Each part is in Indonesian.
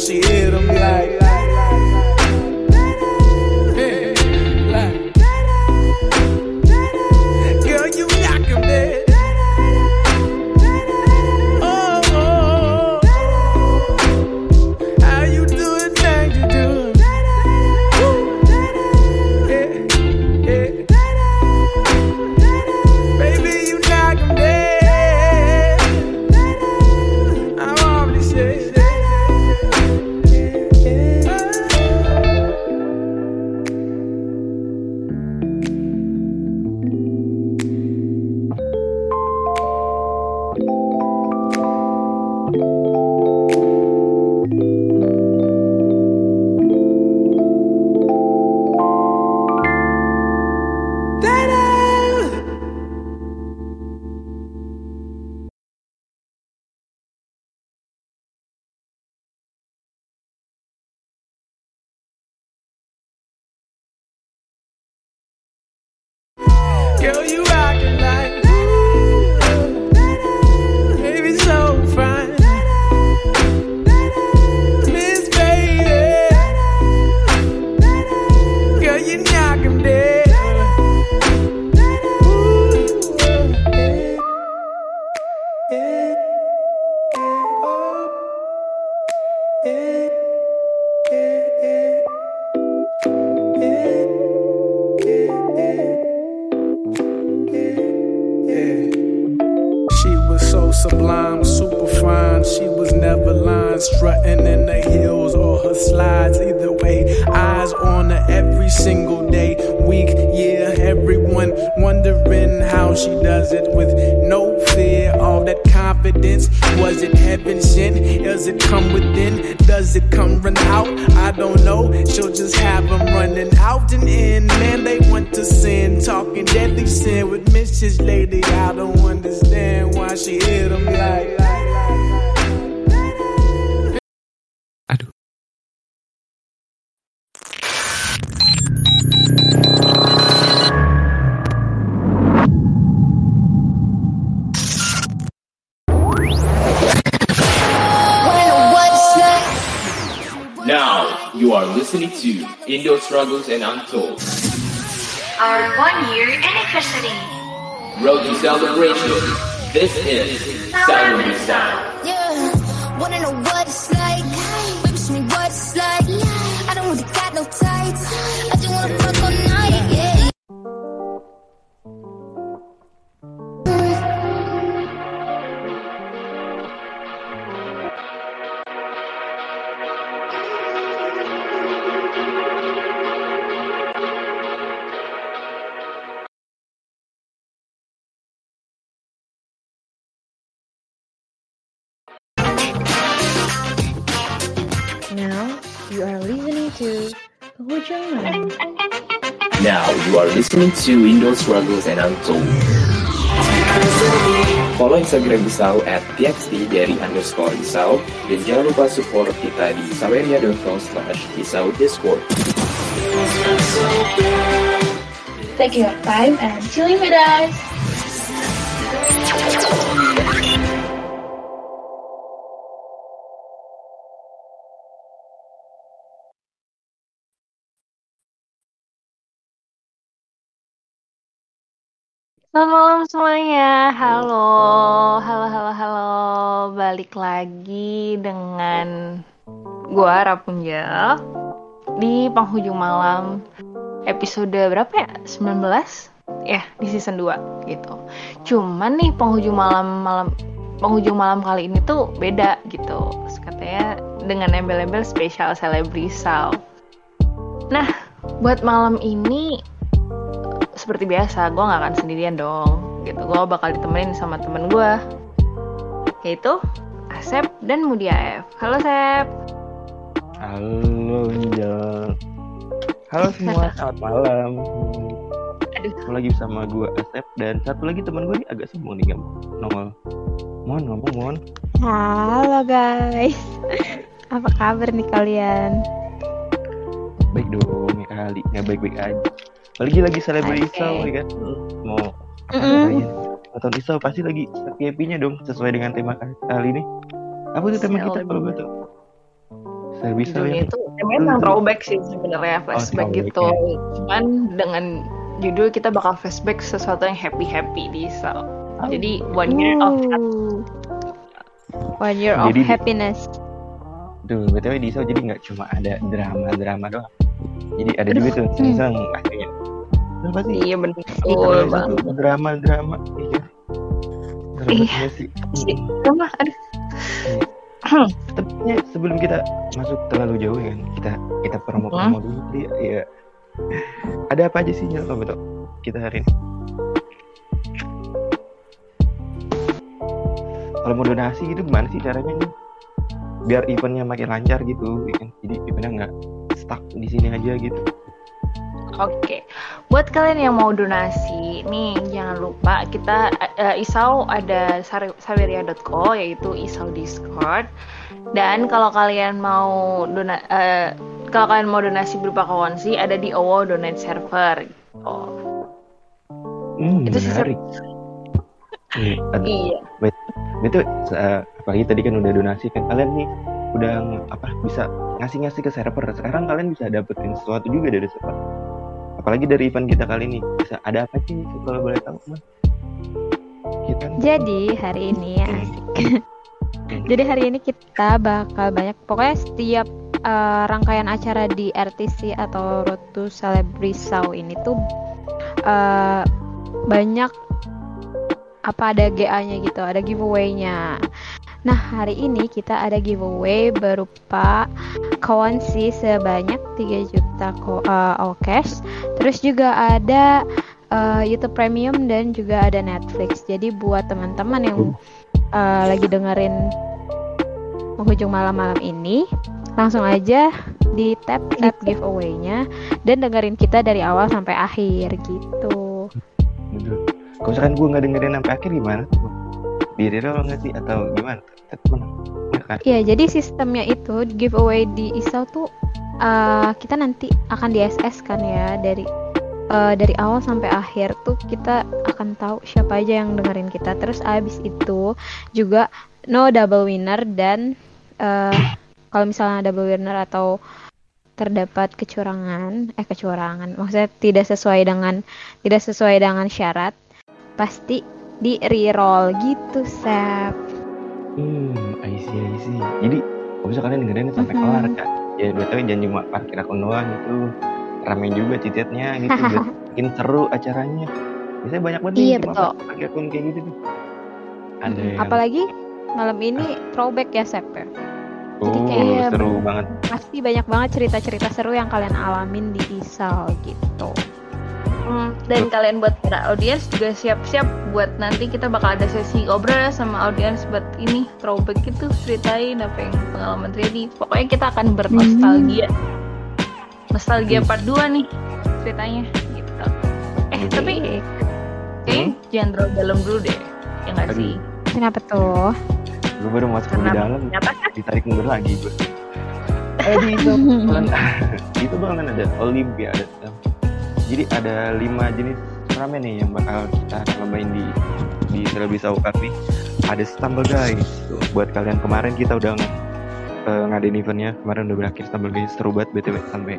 she hit them like. Listening to Indo Struggles and Untold. Follow Instagram Isau at txt dari underscore Isau dan jangan lupa support kita di saweria.com slash Isau Discord. Take your time and chilling with us. Selamat malam semuanya. Halo, halo, halo, halo. Balik lagi dengan gua Rapunzel di penghujung malam episode berapa ya? 19? Ya, di season 2 gitu. Cuman nih penghujung malam malam penghujung malam kali ini tuh beda gitu. Terus Katanya dengan embel-embel spesial celebrisal. Nah, buat malam ini seperti biasa gue nggak akan sendirian dong gitu gue bakal ditemenin sama temen gue yaitu Asep dan Mudia F halo Sep Halo Angel. Halo semua, selamat malam. Aduh. Aku lagi bersama gue Asep dan satu lagi teman gue nih agak sombong nih gak nongol. Mohon ngomong mohon. Halo guys, apa kabar nih kalian? Baik dong ya kali, nggak baik-baik aja. Apalagi lagi selebrasi Oke. Isau ya kan. Mau Mm-mm. Nonton Isau pasti lagi happy-nya dong sesuai dengan tema kali ini. Apa tuh tema kita kalau gue tuh? Isau judulnya ya. itu emang emang throwback sih sebenarnya flashback throwback, gitu ya. cuman dengan judul kita bakal flashback sesuatu yang happy happy di Sal jadi one year of. One year of Jadi- happiness. Tuh, btw di Isau jadi nggak cuma ada drama-drama doang. Jadi ada juga tuh seneng akhirnya. Terus pasti iya bener Iya, betul kalau banget satu drama-drama iya. Iya. sih. sih Drama, aduh Tapi sebelum kita masuk terlalu jauh ya kan, kita kita promo-promo dulu kali ya. ya. Ada apa aja sih Nyel, kalau betul kita hari ini? Kalau mau donasi gitu gimana sih caranya nih? Biar eventnya makin lancar gitu, ya kan? Jadi eventnya nggak stuck di sini aja gitu. Oke, buat kalian yang mau donasi, nih jangan lupa kita eh, Isau ada saweria.co yaitu Isau Discord. Dan kalau kalian mau dona eh, kalau kalian mau donasi berupa kawansi ada di OWO Donate Server. Oh, Hmm, Itu menarik. Iya, iya. Itu uh, apalagi tadi kan udah donasi kan kalian nih udah apa bisa ngasih-ngasih ke server. Sekarang kalian bisa dapetin sesuatu juga dari server. Apalagi dari event kita kali ini bisa ada apa sih kalau boleh tahu mas? Kita Jadi hari ini ya asik. Jadi hari ini kita bakal banyak pokoknya setiap eh, rangkaian acara di RTC atau Road to Celebrisau ini tuh eh, banyak apa ada GA-nya gitu, ada giveaway-nya. Nah, hari ini kita ada giveaway berupa kawansi sebanyak 3 juta ko eh, all cash. Terus juga ada eh, YouTube Premium dan juga ada Netflix. Jadi buat teman-teman yang eh, lagi dengerin penghujung malam-malam ini, langsung aja di tap tap giveaway-nya dan dengerin kita dari awal sampai akhir gitu. Aduh. Kalau misalkan gue nggak dengerin sampai akhir gimana tuh? Di reroll nggak sih atau gimana? Nggak kan? Iya, jadi sistemnya itu giveaway di Isau tuh eh, kita nanti akan di SS kan ya dari eh, dari awal sampai akhir tuh kita akan tahu siapa aja yang dengerin kita. Terus abis itu juga no double winner dan eh, kalau misalnya double winner atau terdapat kecurangan, eh kecurangan, maksudnya tidak sesuai dengan tidak sesuai dengan syarat, pasti di reroll gitu, Sep. Hmm, I see, I see. Jadi, kalau bisa kalian dengerin sampai Mhm. kelar kan? Ya, tahun jangan cuma parkir akun doang gitu. Rame juga cicetnya gitu, makin seru acaranya. Biasanya banyak banget Iya, betul. parkir akun kayak gitu tuh. Ada yang, Apalagi malam ini throwback ya Sep ya. jadi kayak- seru banget. Pasti banyak banget cerita-cerita seru yang kalian alamin di Isal gitu. Hmm, dan kalian buat para audiens juga siap-siap buat nanti kita bakal ada sesi ngobrol sama audiens buat ini throwback gitu ceritain apa yang pengalaman terjadi. Pokoknya kita akan bernostalgia. Nostalgia part 2 nih ceritanya gitu. Eh, tapi kayaknya jangan terlalu dalam dulu deh. Ya nggak sih? Kenapa tuh? gue baru masuk Karena dalam ditarik mundur lagi gue eh di itu itu bakalan ada olimpiade jadi ada lima jenis ramen nih yang bakal kita cobain di di Televisa Cup nih. Ada stumble guys. Tuh, buat kalian kemarin kita udah eh, ngadain eventnya. Kemarin udah berakhir stumble guys seru banget btw sampai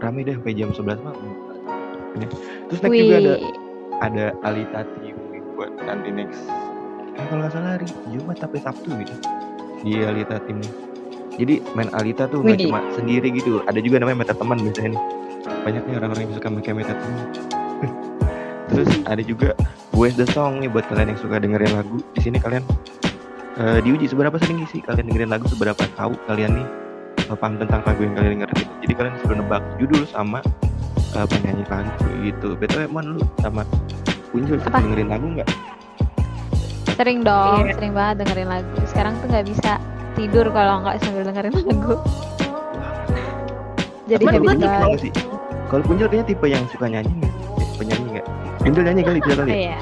rame deh sampai jam 11 malam. Ini. terus next juga ada ada nih buat nanti next. Eh, kalau nggak salah hari Jumat tapi Sabtu gitu. Di Alita nih. jadi main Alita tuh nggak cuma sendiri gitu. Ada juga namanya meta teman biasanya. nih banyak nih orang-orang yang suka pakai meta teman terus ada juga Where's the Song nih buat kalian yang suka dengerin lagu di sini kalian eh, diuji seberapa sering sih kalian dengerin lagu seberapa tahu kalian nih eh, paham tentang lagu yang kalian dengerin gitu. jadi kalian suruh nebak judul sama eh, penyanyi lagu gitu btw mon lu sama Kunjul dengerin lagu nggak sering dong, Iya. sering banget dengerin lagu. Sekarang tuh nggak bisa tidur kalau nggak sambil dengerin lagu. Jadi habis banget. Kalau Kunjul kayaknya tipe yang suka nyanyi nggak? Eh, penyanyi nggak? Kunjul nyanyi kali bisa kali? Ya Iya.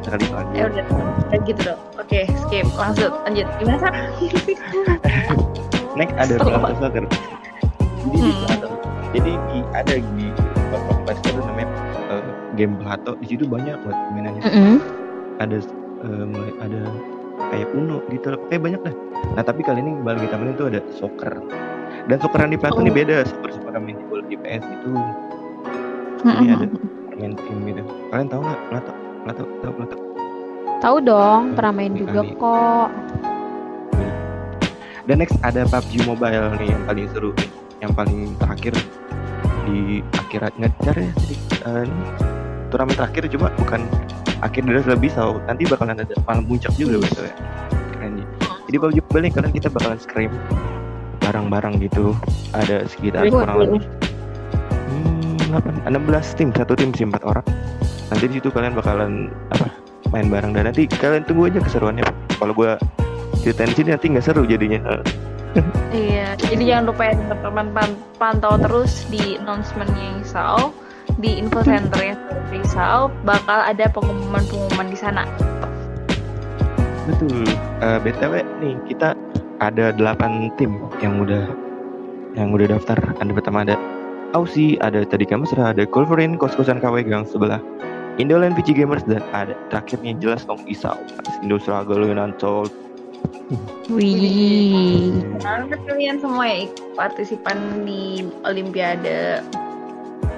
sekali lagi ya udah. Udah gitu dong. Oke, skip. Langsung lanjut. Gimana sih? next ada Plato Soccer jadi di Hmm. Plato jadi di ada di Store tuh namanya eh, game Plato. Di situ banyak buat mainannya. Mm-mm. ada eh, mulai ada kayak Uno gitu. Kayak banyak dah. Nah tapi kali ini balik kita main itu ada soccer dan socceran di Plato ini Oh. beda super super main di bola di PS itu jadi ada main tim gitu kalian tahu nggak Plato Plato tahu Plato Tahu dong, pernah main Ini juga kali. kok. Dan next ada PUBG Mobile nih yang paling seru nih, yang paling terakhir di akhirat ngejar ya. Ini turnamen terakhir cuma bukan akhir dari lebih so nanti bakalan ada malam puncak juga betul ya. Keren nih. Jadi PUBG Mobile nih kalian kita bakalan scrim bareng-bareng gitu. Ada sekitar Wih, kurang lebih hmm, 8, 16 tim, satu tim sih 4 orang. Nanti di situ kalian bakalan apa main bareng dan nanti kalian tunggu aja keseruannya. Kalau gua ceritain sini nanti nggak seru jadinya. Iya, jadi jangan lupa ya teman-teman pan- pantau terus di announcementnya Isau di info centernya Isau bakal ada pengumuman-pengumuman di sana. Betul. Eh, BTW nih kita ada 8 tim yang udah yang udah daftar. Ada pertama ada Aussie, ada tadi Mesra, ada Colverin, kos-kosan KW Gang sebelah. Indoland PC Gamers dan ada terakhirnya jelas dong Isau. Indo Struggle Ancol. Wih. Nah, kalian semua ya ikut partisipan di Olimpiade.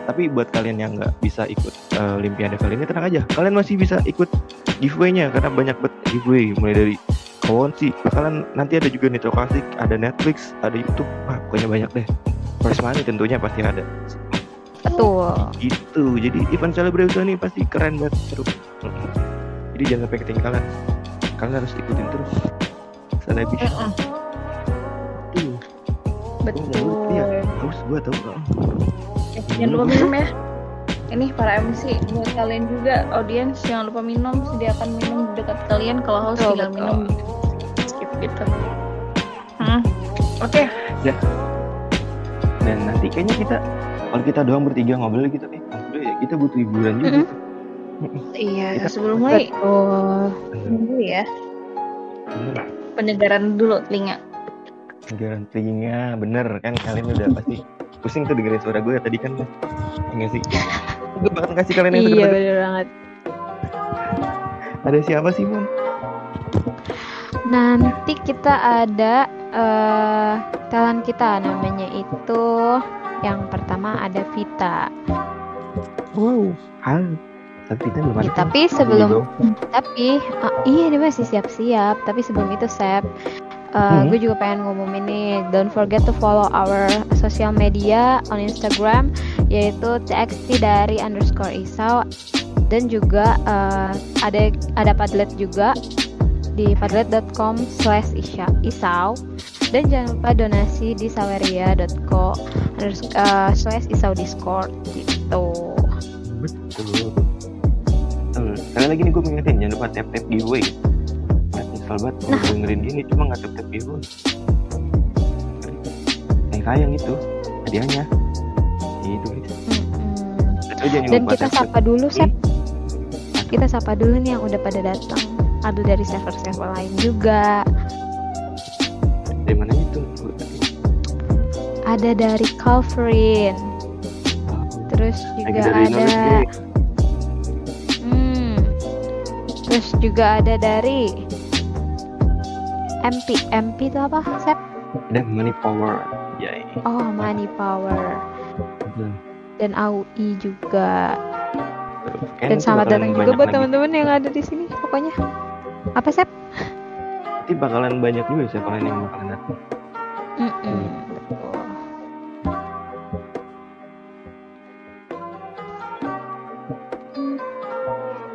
Tapi buat kalian yang nggak bisa ikut eh, Olimpiade kali ini tenang aja. Kalian masih bisa ikut giveaway-nya karena banyak banget giveaway mulai dari kawan sih bakalan nanti ada juga Nitro Classic, ada Netflix, ada YouTube, wah pokoknya banyak deh. Prize money tentunya pasti ada. Betul. Gitu. Jadi event celebration ini pasti keren banget seru. Jadi jangan sampai ketinggalan. Kalian harus ikutin terus. Sana bisa. Tuh. Betul. Iya, haus gua tau. Eh, jangan lupa minum ya. Ini para MC buat kalian juga audiens jangan lupa minum sediakan minum di dekat kalian kalau haus tinggal betul. minum skip gitu. Hmm. Oke, Dan nanti kayaknya kita kalau kita doang bertiga ngobrol gitu eh ngobrol ya kita butuh hiburan juga. Iya Kita- sebelum mulai Betul. dulu ya Bener. pendengaran dulu telinga. Negara telinga bener kan kalian udah pasti pusing tuh dengerin suara gue tadi kan enggak sih gue bakal kasih kalian yang Iya bener banget. ada siapa sih Mon? Nanti kita ada eh talent kita namanya itu yang pertama ada Vita. wow hal tapi kita belum Ya, tapi sebelum tapi ah, iya dia masih siap-siap. Tapi sebelum itu Sep, eh, Hmm. gue juga pengen ngumumin nih. Don't forget to follow our social media on Instagram yaitu txt dari underscore isau dan juga eh, ada ada Padlet juga di padlet.com slash isau dan jangan lupa donasi di saweria.co eh, slash isau discord gitu Eh, sekali lagi nih gue mengingetin jangan lupa tap tap giveaway Nyesel banget Nah. dengerin gini cuma nggak tap giveaway yang sayang itu hadiahnya itu Mm-mm. Itu jangan Dan lupa kita sapa dulu, Sep. Hmm. Kita sapa dulu nih yang udah pada datang. Ada dari server-server lain juga. dari mana itu Ada dari Calvin. Terus juga ada knowledge. Hmm. Terus juga ada dari MP. MP itu apa, Sep? dan money power ya ini Oh, Money Power. Hmm. Dan AUI juga. Kayaknya Dan selamat datang juga buat teman-teman yang ada di sini. Pokoknya. Apa, Sep? nanti bakalan banyak juga siapa lain yang bakalan datang Mm-mm. Betul.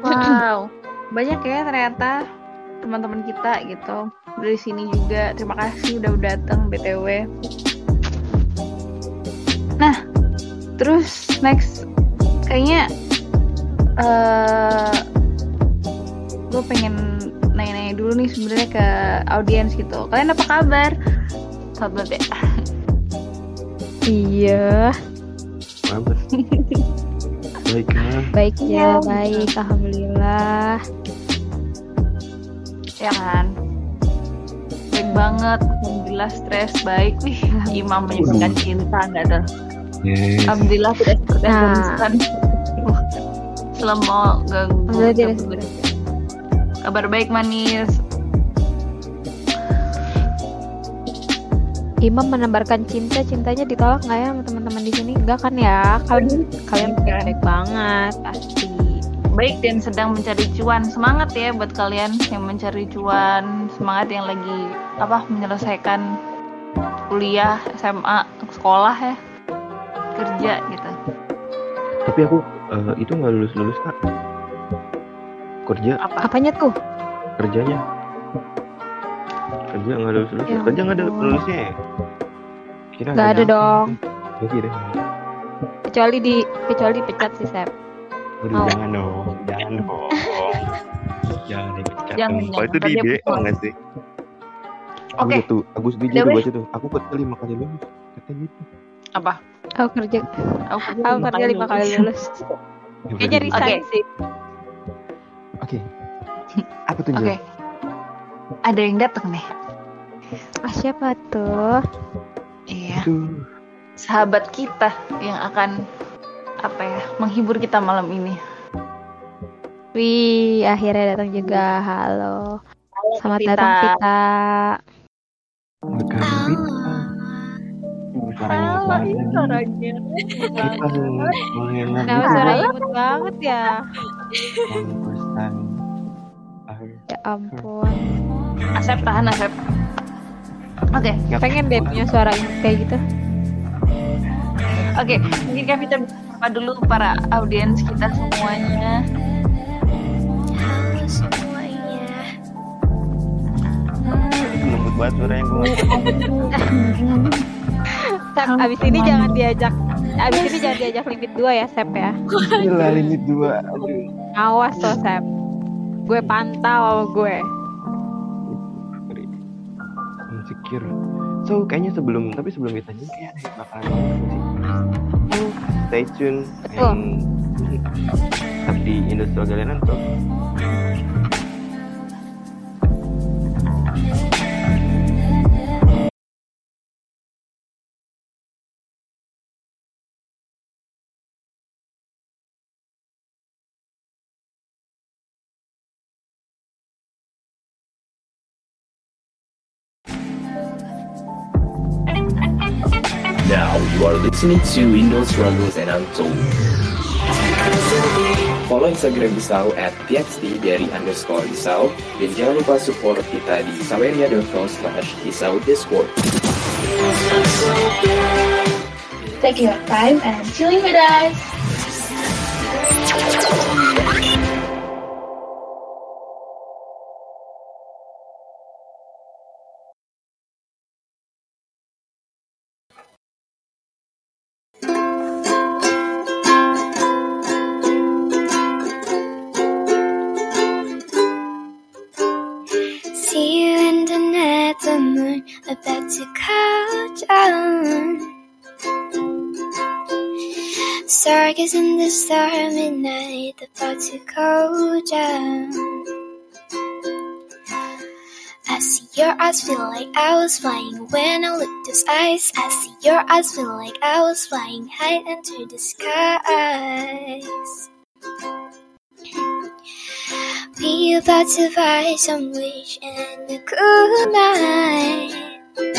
Wow, banyak ya ternyata teman-teman kita gitu dari sini juga. Terima kasih udah datang btw. Nah, terus next kayaknya eh gue pengen nanya-nanya dulu nih sebenarnya ke audiens gitu. Kalian apa kabar? Sahabat ya. Iya, Bagus. Baiklah. baik Iya, ya, baik. Alhamdulillah. ya kan baik banget alhamdulillah stres baik wih imam menyebutkan cinta nggak ada Yes. alhamdulillah tidak seperti yang Nah. selama ganggu kabar baik manis Imam menebarkan cinta, cintanya ditolak nggak ya sama teman-teman di sini? Enggak kan ya? Kalian kalian Enggak. baik banget pasti. baik dan sedang mencari cuan semangat ya buat kalian yang mencari cuan semangat yang lagi apa menyelesaikan kuliah SMA sekolah ya kerja gitu Tapi aku eh, itu nggak lulus lulus kak. Kerja apa Apanya tuh? kerjanya. Kerja nggak lulus lulus. Ya kerja nggak ada lulusnya ya. Kira Nggak ada dong. Kira. Kecuali di kecuali dipecat sih Sep. Aduh, Mau. jangan dong, jangan dong. jangan dipecat Jangan. Kalau itu di Ntar dia BO pulang. nggak sih? Aku Oke. tuh, aku tuh weh. baca tuh. Aku kerja lima kali lulus. Katanya gitu. apa Aku kerja aku aku kerja lima kali lulus. Kayaknya resign Oke. sih. Oke. Apa tuh? Oke. Ada yang datang nih. Ah siapa tuh? Iya. Sahabat kita yang akan apa ya menghibur kita malam ini. Wih, akhirnya datang juga. Halo. Selamat Vita. datang Vita. Bukan Vita. Uh, Suaranya. Kita Kenapa suaranya imut banget ya? Ya ampun. Asep tahan Asep. Oke, Nggak Pengen deh punya suara kayak gitu. oke. Mungkin kan kita bisa sapa dulu para audiens kita semuanya. Lembut banget suaranya gue Sep, abis ini jangan diajak Abis ini jangan diajak limit dua ya Sep ya. Gila limit dua Awas tuh Sep. Gue pantau gue. Insecure. So kayaknya sebelum tapi sebelum kita nyanyi kayak ada yang bakalan so stay tune Betul. and tetap di galenan tuh Now you are listening to Windows Struggles and Untold. Follow Instagram Isau at txt dari underscore Isau dan jangan lupa support kita di saweria.com slash Isau Discord. Take your time and chilling with us. About to go down. Stargazing in the star midnight, about to go down. I see your eyes, feel like I was flying when I looked those eyes. I see your eyes, feel like I was flying high into the skies. We about to buy some wish and a good night. The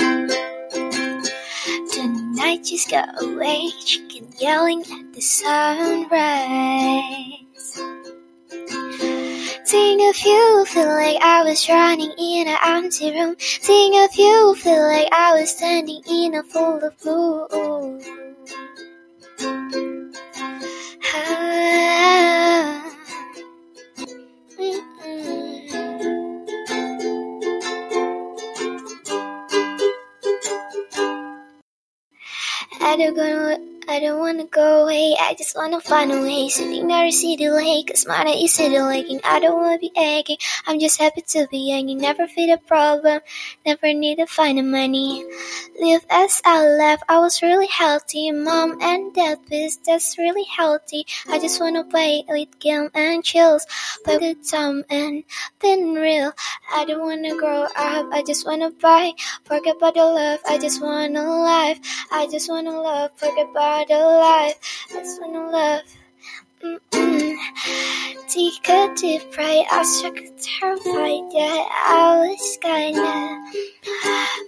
night just got away, chicken yelling at the sunrise. Think of you, feel like I was running in an empty room. Think of you, feel like I was standing in a full of blue. I don't gonna, I don't wanna go away. I just wanna find a way. Sitting there see the lake, cause mine is city laking. I don't wanna be aching. I'm just happy to be hanging. Never feel a problem. Never need to find the money. Live as I left. I was really healthy. Mom and dad biz, that's really healthy. I just wanna play with game and chills. Play with time and been real. I don't wanna grow up. I just wanna buy. Forget about the love. I just wanna life. I just wanna love. Forget about the life. I just wanna love. Mm-mm. Take a deep breath. I shook and terrified. Yeah, I was kinda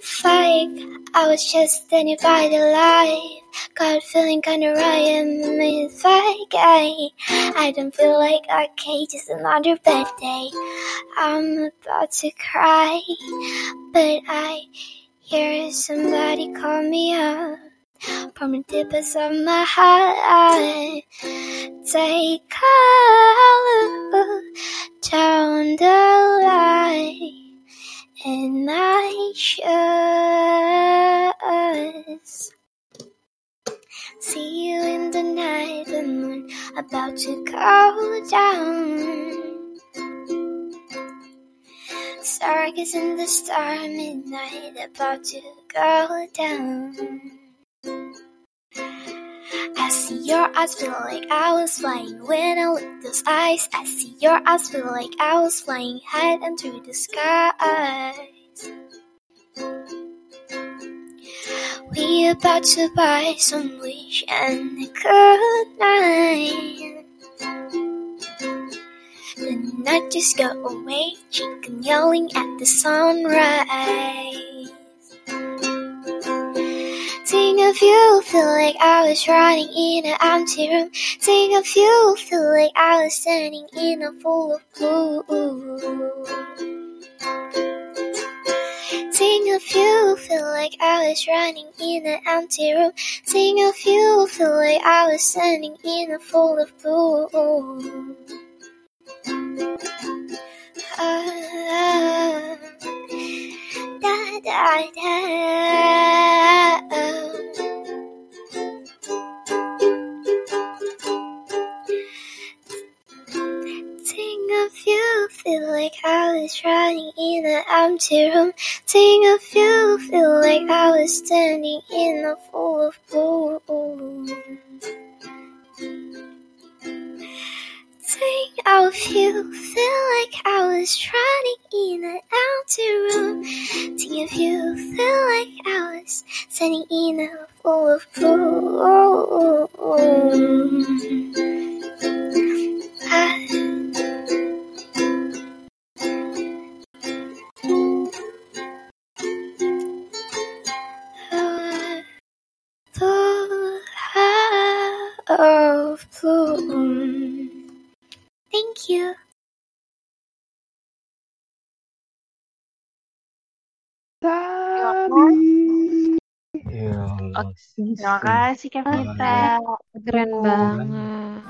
fake. I was just the light. Got feeling kinda right and me fake. I, I don't feel like okay, just another bad day. I'm about to cry, but I hear somebody call me up from the deepest of my heart. Take a look down the line, and I just see you in the night, the moon about to go down. Stargaze in the star, midnight about to go down. I see your eyes, feel like I was flying when I look those eyes. I see your eyes, feel like I was flying high into the skies. We about to buy some wish and a good night. The night just got away, chicken yelling at the sunrise. Think of you, feel like I was running in an empty room. Think of you, feel like I was standing in a pool of blue. Think of you, feel like I was running in an empty room. Think of you, feel like I was standing in a pool of blue. Ah, da da da. Think of you, feel like I was running in an empty room. Think of you, feel like I was standing in a pool of blue. Think of you, feel like I was running in an empty room. Think of you, feel like I was standing in a pool of blue. Ah. of bloom. Thank you. Ya Allah. Terima kasih Kevita. Keren banget.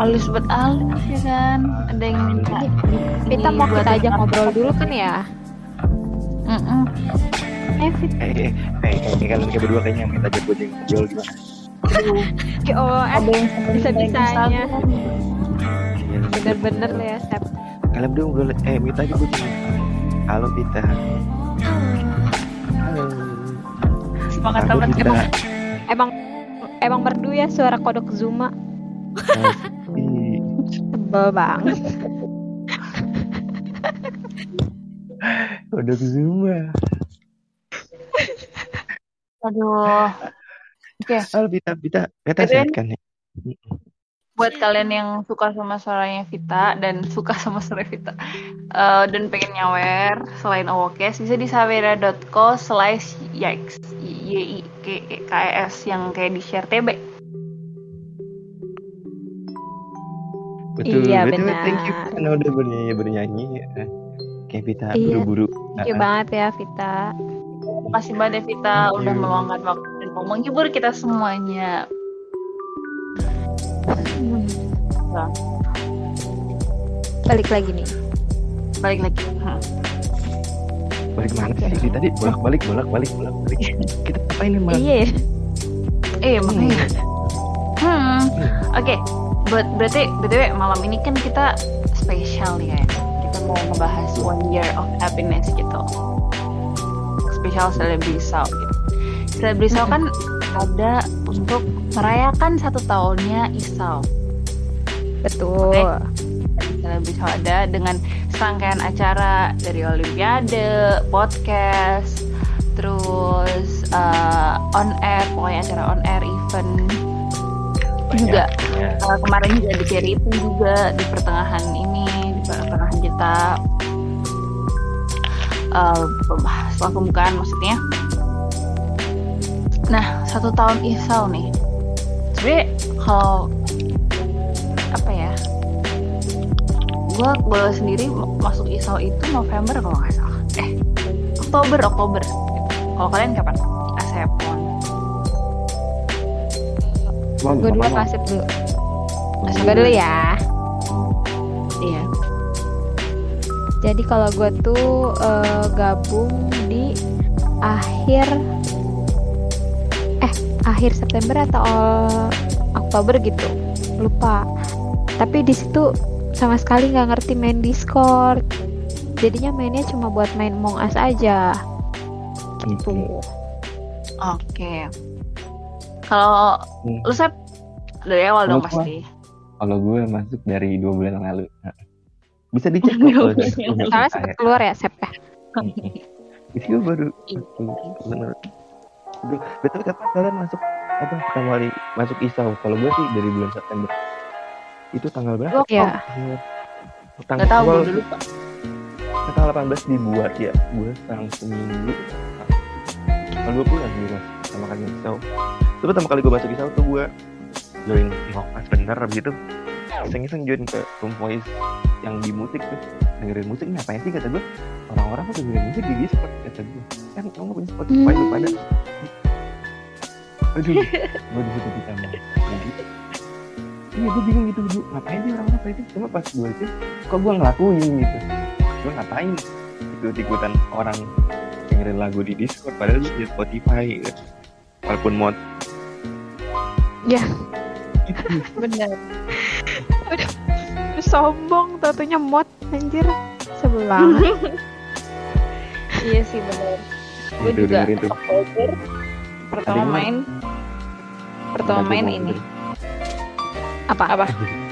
Alus buat alus ya kan. Ada yang minta. Kita mau kita ajak ngobrol dulu kan ya? Eh. Eh, eh, eh, eh, kalian kayak berdua kayaknya minta ajak gue ngobrol gimana? Oh, Ada yang bisa-bisanya. Bener-bener ya, Sep. Kalian berdua ngobrol, eh minta aja gue. Halo Pita. Halo. Semangat banget emang. Emang emang merdu ya suara kodok Zuma. Tebel banget. Kodok Zuma. Aduh. Oke, Oh, Vita, Vita, Vita Keren. sehat kan ya? Buat kalian yang suka sama suaranya Vita dan suka sama suara Vita eh, dan pengen nyawer selain Awokes bisa di savera.co slash yikes y i k k e s yang kayak di share TB Betul, Iya, betul. benar. Thank you karena udah bernyanyi bernyanyi. ya. Kayak Vita Iya. buru-buru. Thank you banget ya Vita. Makasih banget ya Vita Thank udah you. meluangkan waktu dan mau menghibur kita semuanya. Nah, Balik lagi nih. balik lagi. Hmm. Balik mana sih? Dari tadi bolak-balik, bolak-balik, bolak-balik. Kita ngapain emang? Iya. ya. Eh, makanya. Hmm. Oke, buat berarti btw malam ini kan kita spesial nih ya. Kita mau ngebahas one year of happiness gitu. Spesial selebrisa gitu. Selebrisa kan ada untuk merayakan satu tahunnya Isau. Betul. Selebrisa ada dengan serangkaian acara dari Olimpiade, podcast, terus uh, on air, pokoknya acara on air event juga Ya. Uh, kemarin juga di itu juga di pertengahan ini di pertengahan kita uh, setelah pembukaan maksudnya nah satu tahun Isau nih. Sebenarnya kalau apa ya? Gue gue sendiri masuk Isau itu November kalau nggak salah. Eh Oktober Oktober. Kalau kalian kapan. Mon, Gue dulu Asep dulu? Gue dulu ya. iya. Jadi kalau gue tuh eh, gabung di akhir akhir September atau Oktober gitu, lupa. Tapi di situ sama sekali nggak ngerti main Discord. Jadinya mainnya cuma buat main Among Us aja. Gitu. oke kalau Hmm. lu Sep dari awal dong pasti Kalau gue masuk dari dua bulan yang lalu. Nah, Bisa dicek kok Soalnya saya. sempet keluar ya Sep ya. Itu gue baru bener. Gue- Betul kapan kalian masuk apa pertama kali masuk ISAU? Kalau gue sih dari bulan September. Itu tanggal berapa? Iya. Tanggal, nggak tahu gue awal- dulu Pak. tanggal 18 dibuat ya. Gue sekarang seminggu. Tanggal 20 kan gue masuk pertama kali ISAU. Itu pertama kali gue masuk ISAU tuh gue join Mokas bener gitu. Iseng-iseng join ke room voice yang di musik tuh. Dengerin musik ini apa sih kata gue orang-orang kok dengerin musik di Discord kata gue kan kamu nggak punya Spotify lu pada aduh gue di situ kita mau iya gue bingung gitu dulu ngapain sih orang-orang itu cuma pas gue itu kok gue ngelakuin gitu? Gue ngapain ikut ikutan orang dengerin lagu di Discord padahal di Spotify gitu. walaupun mod. Ya. Gitu. Udah sombong tatunya mod anjir. Sebel banget. iya sih benar gue Itu juga dengerin tuh. Oktober pertama main. pertama main ini. Apa? apa?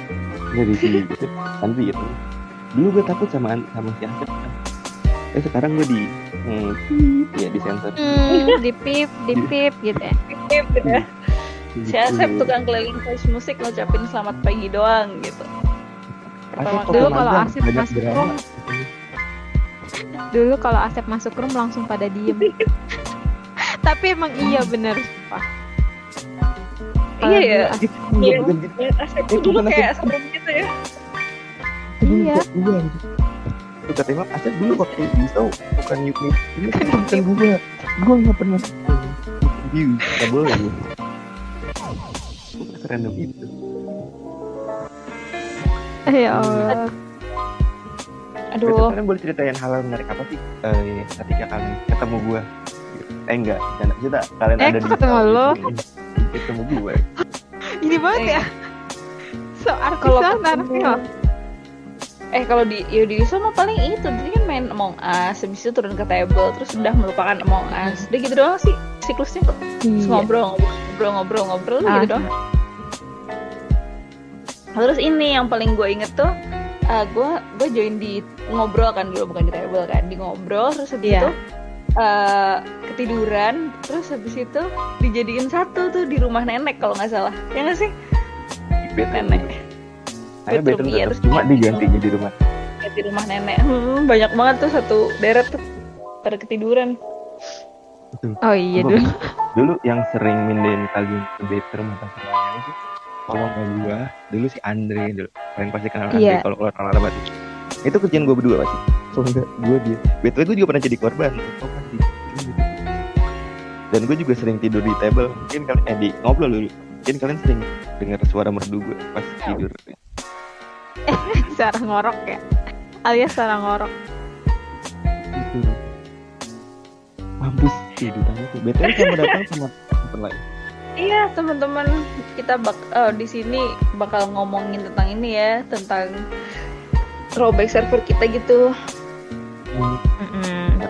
Dari si gitu. Kan gitu dulu gue takut sama sama si Asep kan. eh sekarang gue di hmm, ya di sensor. Hmm, di pip, di pip gitu ya. si Asep tukang keliling voice musik ngucapin selamat pagi doang gitu Asep Dulu kalau Asep masuk drama. room, dulu kalau Asep masuk room langsung pada diem. Tapi emang iya bener. Wah. Kalau Iya ya. Iya, bukan gitu. Asep tuh dulu kayak serem gitu ya Iya. gue gitu. Tuh kata Imam, Asep dulu waktu di show bukan Yuk. Ini kan bukan gue. Gue nggak pernah view. Gak boleh gue. Gue serandom itu. Ya Allah. Betul, aduh kalian boleh ceritain hal menarik apa sih eh, ketika kalian ketemu gue? Eh enggak, jangan cerita kalian Eh, ada kok di ketemu lo? gitu. Ketemu gue. Ini banget Eh. ya. So artis Kalau banget ketemu- anaknya. eh kalau di Yudi sama paling itu dia kan main Among Us habis itu turun ke table terus udah melupakan Among Us udah gitu doang sih siklusnya Terus Iya. ngobrol ngobrol ngobrol ngobrol ngobrol Ah. gitu doang terus ini yang paling gue inget tuh gue gue join di ngobrol kan dulu bukan di table kan di ngobrol terus habis Iya. itu eh, ketiduran terus habis itu dijadiin satu tuh di rumah nenek kalau nggak salah. Ya nggak sih? Nenek. Saya Bedroom, bedroom iya, tetap terus cuma di- diganti jadi rumah. Kayak di rumah nenek. Hmm, banyak banget tuh satu deret tuh pada ketiduran. Oh iya dulu. Dulu yang sering mindahin kalian ke bedroom atau semuanya itu kalau nggak gua dulu si Andre dulu kalian pasti kenal Andre Iya. kalau keluar rabat itu itu kerjaan gua berdua pasti so enggak gua dia. Betul gua juga pernah jadi korban. Pasti. dan gue juga sering tidur di table. Mungkin kalian eh di ngobrol dulu. Mungkin kalian sering dengar suara merdu gue pas tidur. Suara ngorok ya. Alias suara ngorok. mampus sih ditanya tuh. Betul kamu datang sama teman lain Iya teman-teman kita bak eh, di sini bakal ngomongin tentang ini ya tentang throwback server kita gitu. Hmm,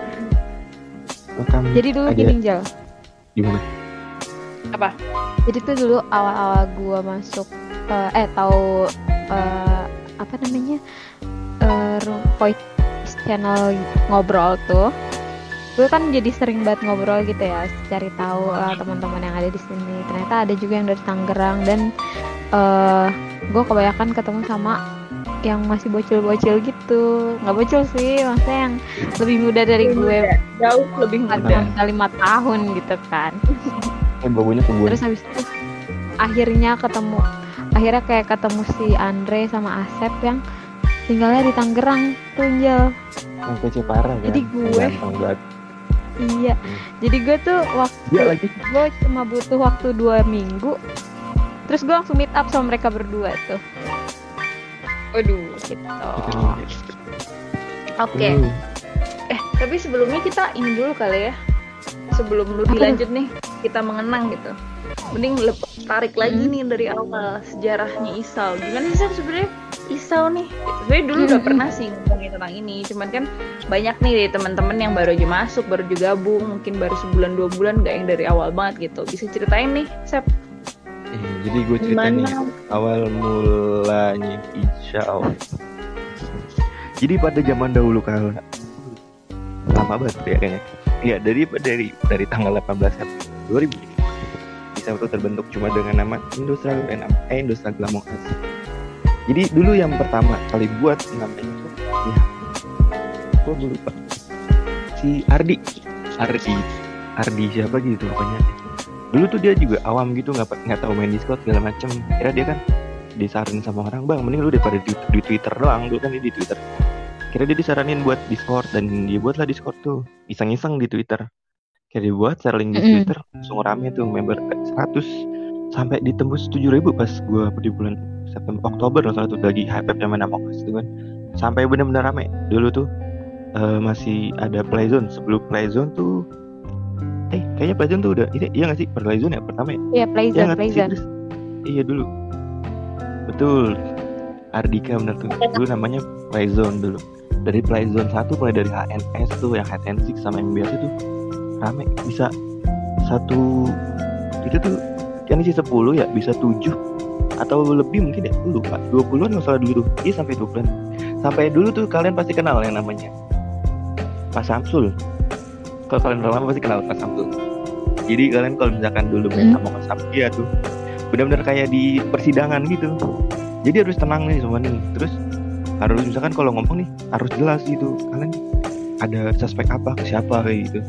rekam Jadi dulu Ada- gini Jal. gimana Apa? Jadi tuh dulu awal-awal gua masuk eh, eh tahu eh, apa namanya eh ru- voice channel ngobrol tuh. Gue kan jadi sering banget ngobrol gitu ya, cari tahu eh, teman-teman yang ada di sini. Ternyata ada juga yang dari Tangerang dan eh gue kebanyakan ketemu sama yang masih bocil-bocil gitu. Nggak bocil sih, maksudnya yang lebih muda dari gue Jauh lebih muda. ada lima tahun gitu kan eh baunya ke gue terus habis itu akhirnya ketemu akhirnya kayak ketemu si Andre sama Asep yang tinggalnya di Tangerang tuh Jel. yang kece parah kan Jadi gue- Ganteng banget iya jadi gue tuh waktu lagi gue cuma butuh waktu dua minggu terus gue langsung meet up sama mereka berdua tuh Waduh. gitu Oke. Hmm. Eh tapi sebelumnya kita ini dulu kali ya. Sebelum lu dilanjut nih kita mengenang gitu. Mending lep- tarik lagi Hmm. nih dari awal sejarahnya Isau. Gimana sih sebenarnya Isau nih? Sebenarnya dulu udah Hmm. pernah sih ngomongin tentang ini. Cuman kan banyak nih dari teman-teman yang baru aja masuk, baru juga gabung, mungkin baru sebulan dua bulan nggak yang dari awal banget gitu. Bisa ceritain nih, Sep. Eh, jadi gue cerita nih awal mulanya insya Allah jadi pada zaman dahulu kala lama banget ya kayaknya ya dari dari dari tanggal 18 September 2000 bisa itu terbentuk cuma dengan nama Industrial Renam eh Industrial Glamong As. Jadi dulu yang pertama kali buat namanya itu ya. Gue lupa. Si Ardi. Ardi. Ardi siapa gitu pokoknya. Dulu tuh dia juga awam gitu nggak nggak tahu main Discord segala macem. Kira dia kan disarankan sama orang bang mending lu daripada di, di Twitter doang. Dulu kan dia di Twitter. Kira dia disaranin buat Discord dan dia buatlah Discord tuh. Iseng-iseng di Twitter. Kira dia buat share link di. Twitter langsung rame tuh member 100 sampai ditembus 7000 pas gua di bulan September Oktober loh salah tuh lagi hype zaman Among Us kan sampai bener-bener rame dulu tuh eh, masih ada Playzone sebelum Playzone tuh eh kayaknya Playzone tuh udah ini iya gak sih Playzone ya pertama ya iya Iya Playzone nggak sih, Playzone Chris? Iya dulu. Betul. Ardika bener tuh. Dulu namanya Playzone dulu. Dari Playzone 1 mulai dari HNS tuh yang hide and seek sama yang biasa tuh rame bisa satu itu tuh kan isi 10 ya bisa 7 atau lebih mungkin ya dulu pak 20-an nggak salah dulu. Tuh iya sampai 20-an sampai dulu tuh kalian pasti kenal yang namanya. Pak Samsul. Kalau kalian udah lama pasti kenal Pak Samsul. Jadi kalian kalau misalkan dulu main Hmm. sama Mas Samsul tuh. Benar-benar kayak di persidangan gitu. Jadi harus tenang nih semua nih. Terus harus misalkan kalau ngomong nih harus jelas gitu. Kalian ada suspek apa ke siapa kayak gitu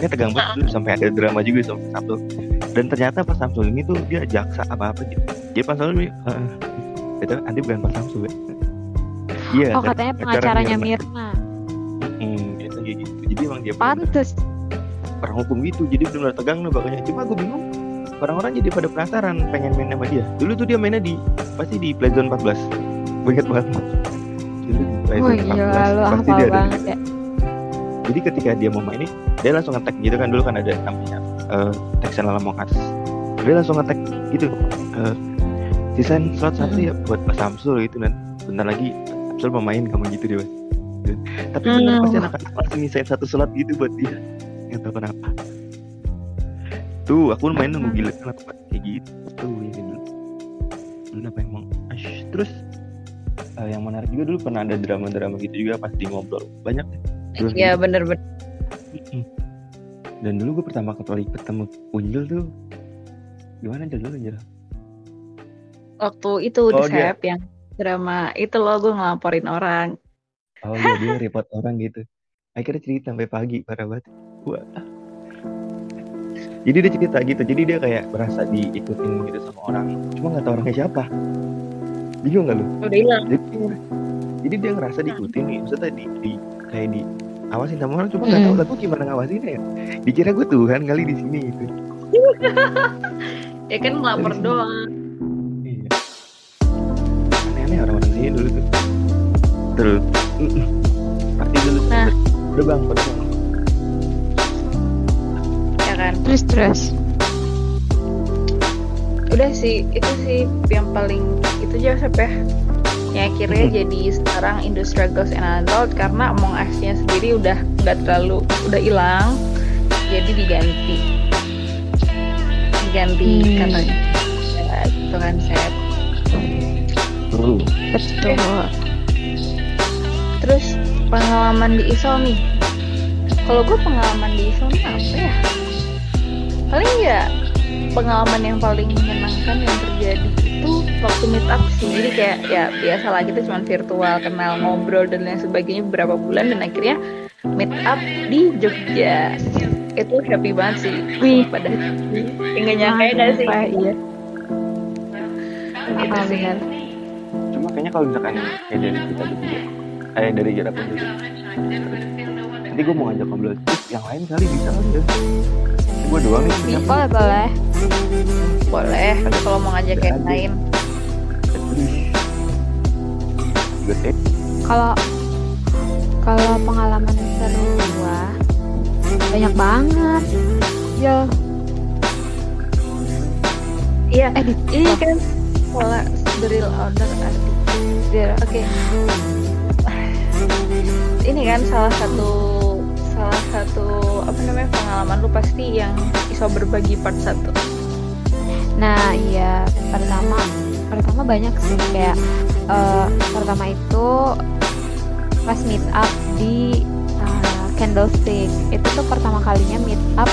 Ini tegang banget dulu sampai ada drama juga sama Samsul. Dan ternyata Pak Samsul ini tuh dia jaksa apa apa gitu. Jadi Pak Samsul ini uh, itu nanti bukan Pak Samsul ya. Iya oh katanya pengacaranya Mirna. Mirna. Hmm, biasa kayak gitu. Jadi emang dia pantes. orang hukum gitu. Jadi benar tegang loh makanya cuma gue bingung orang-orang jadi pada penasaran pengen main sama dia. Dulu tuh dia mainnya di pasti di Playzone 14 gue inget banget. Dulu di Playzone gila 14 lu pasti dia ada banget ya jadi ketika dia mau main ini dia langsung ngetek gitu kan dulu kan ada namanya uh, channel Among Us dia langsung ngetek gitu uh, desain slot satu ya buat Pak Samsul gitu kan bentar lagi Samsul mau main kamu gitu dia. Gitu. tapi bener Hmm. pasti anak-anak pasti ngisain satu slot gitu buat dia nggak tahu kenapa tuh aku main nunggu gila kenapa kayak gitu tuh ya dulu dulu apa emang Ash. terus eh, yang menarik juga dulu pernah ada drama-drama gitu juga pas di ngobrol banyak. Terus Iya bener-bener. Mm-mm. dan dulu gue pertama kali ketemu Unjul tuh gimana Jel dulu Jel Waktu itu di Oh, dia. Sep yang drama itu loh gue ngelaporin orang. oh iya dia repot orang gitu akhirnya cerita sampai pagi parah banget wah jadi dia cerita gitu jadi dia kayak merasa diikutin gitu sama orang cuma nggak tahu orangnya siapa bingung gak lu Udah hilang. jadi, jadi dia ngerasa diikutin nih maksudnya di, di kayak di awasin sama orang cuma nggak tahu lah gue gimana ngawasinnya ya dikira gue Tuhan kali di sini gitu Ya kan ngelapor Dari sini. doang. iya aneh-aneh orang-orang sini dulu tuh terus pasti dulu Nah. udah bang udah bang Ya kan. Terus terus. Udah sih itu sih yang paling itu aja Sep ya. Ya akhirnya jadi sekarang Indo Struggles and Adult karena Among Us-nya sendiri udah nggak terlalu udah hilang jadi diganti diganti Hmm. katanya ya, itu kan tuh Betul. Terus pengalaman di ISO nih. Kalau gue pengalaman di ISO apa ya? Paling ya pengalaman yang paling menyenangkan yang terjadi itu waktu meet up sih. Jadi kayak ya biasa lah kita cuma virtual kenal ngobrol dan lain sebagainya beberapa bulan dan akhirnya meet up di Jogja. Itu happy banget sih. Wih. pada nggak nyangka ya sih? Apa, iya. Itu Ah, benar. cuma kayaknya kalau misalkan kayak dari kita bertiga eh dari jarak pun juga nanti gue mau ngajak ngobrol yang lain kali bisa kali ya gue doang nih punya Boleh boleh. Boleh kalau mau ngajak yang lain. Kalau kalau pengalaman seru gua banyak banget. Yo, Iya, eh di Iya kan pola real order arti. Iya. Oke. Ini kan salah satu salah satu apa namanya pengalaman lu pasti yang iso berbagi part satu. Nah iya pertama pertama banyak sih kayak eh, pertama itu pas meet up di eh, Candlestick itu tuh pertama kalinya meet up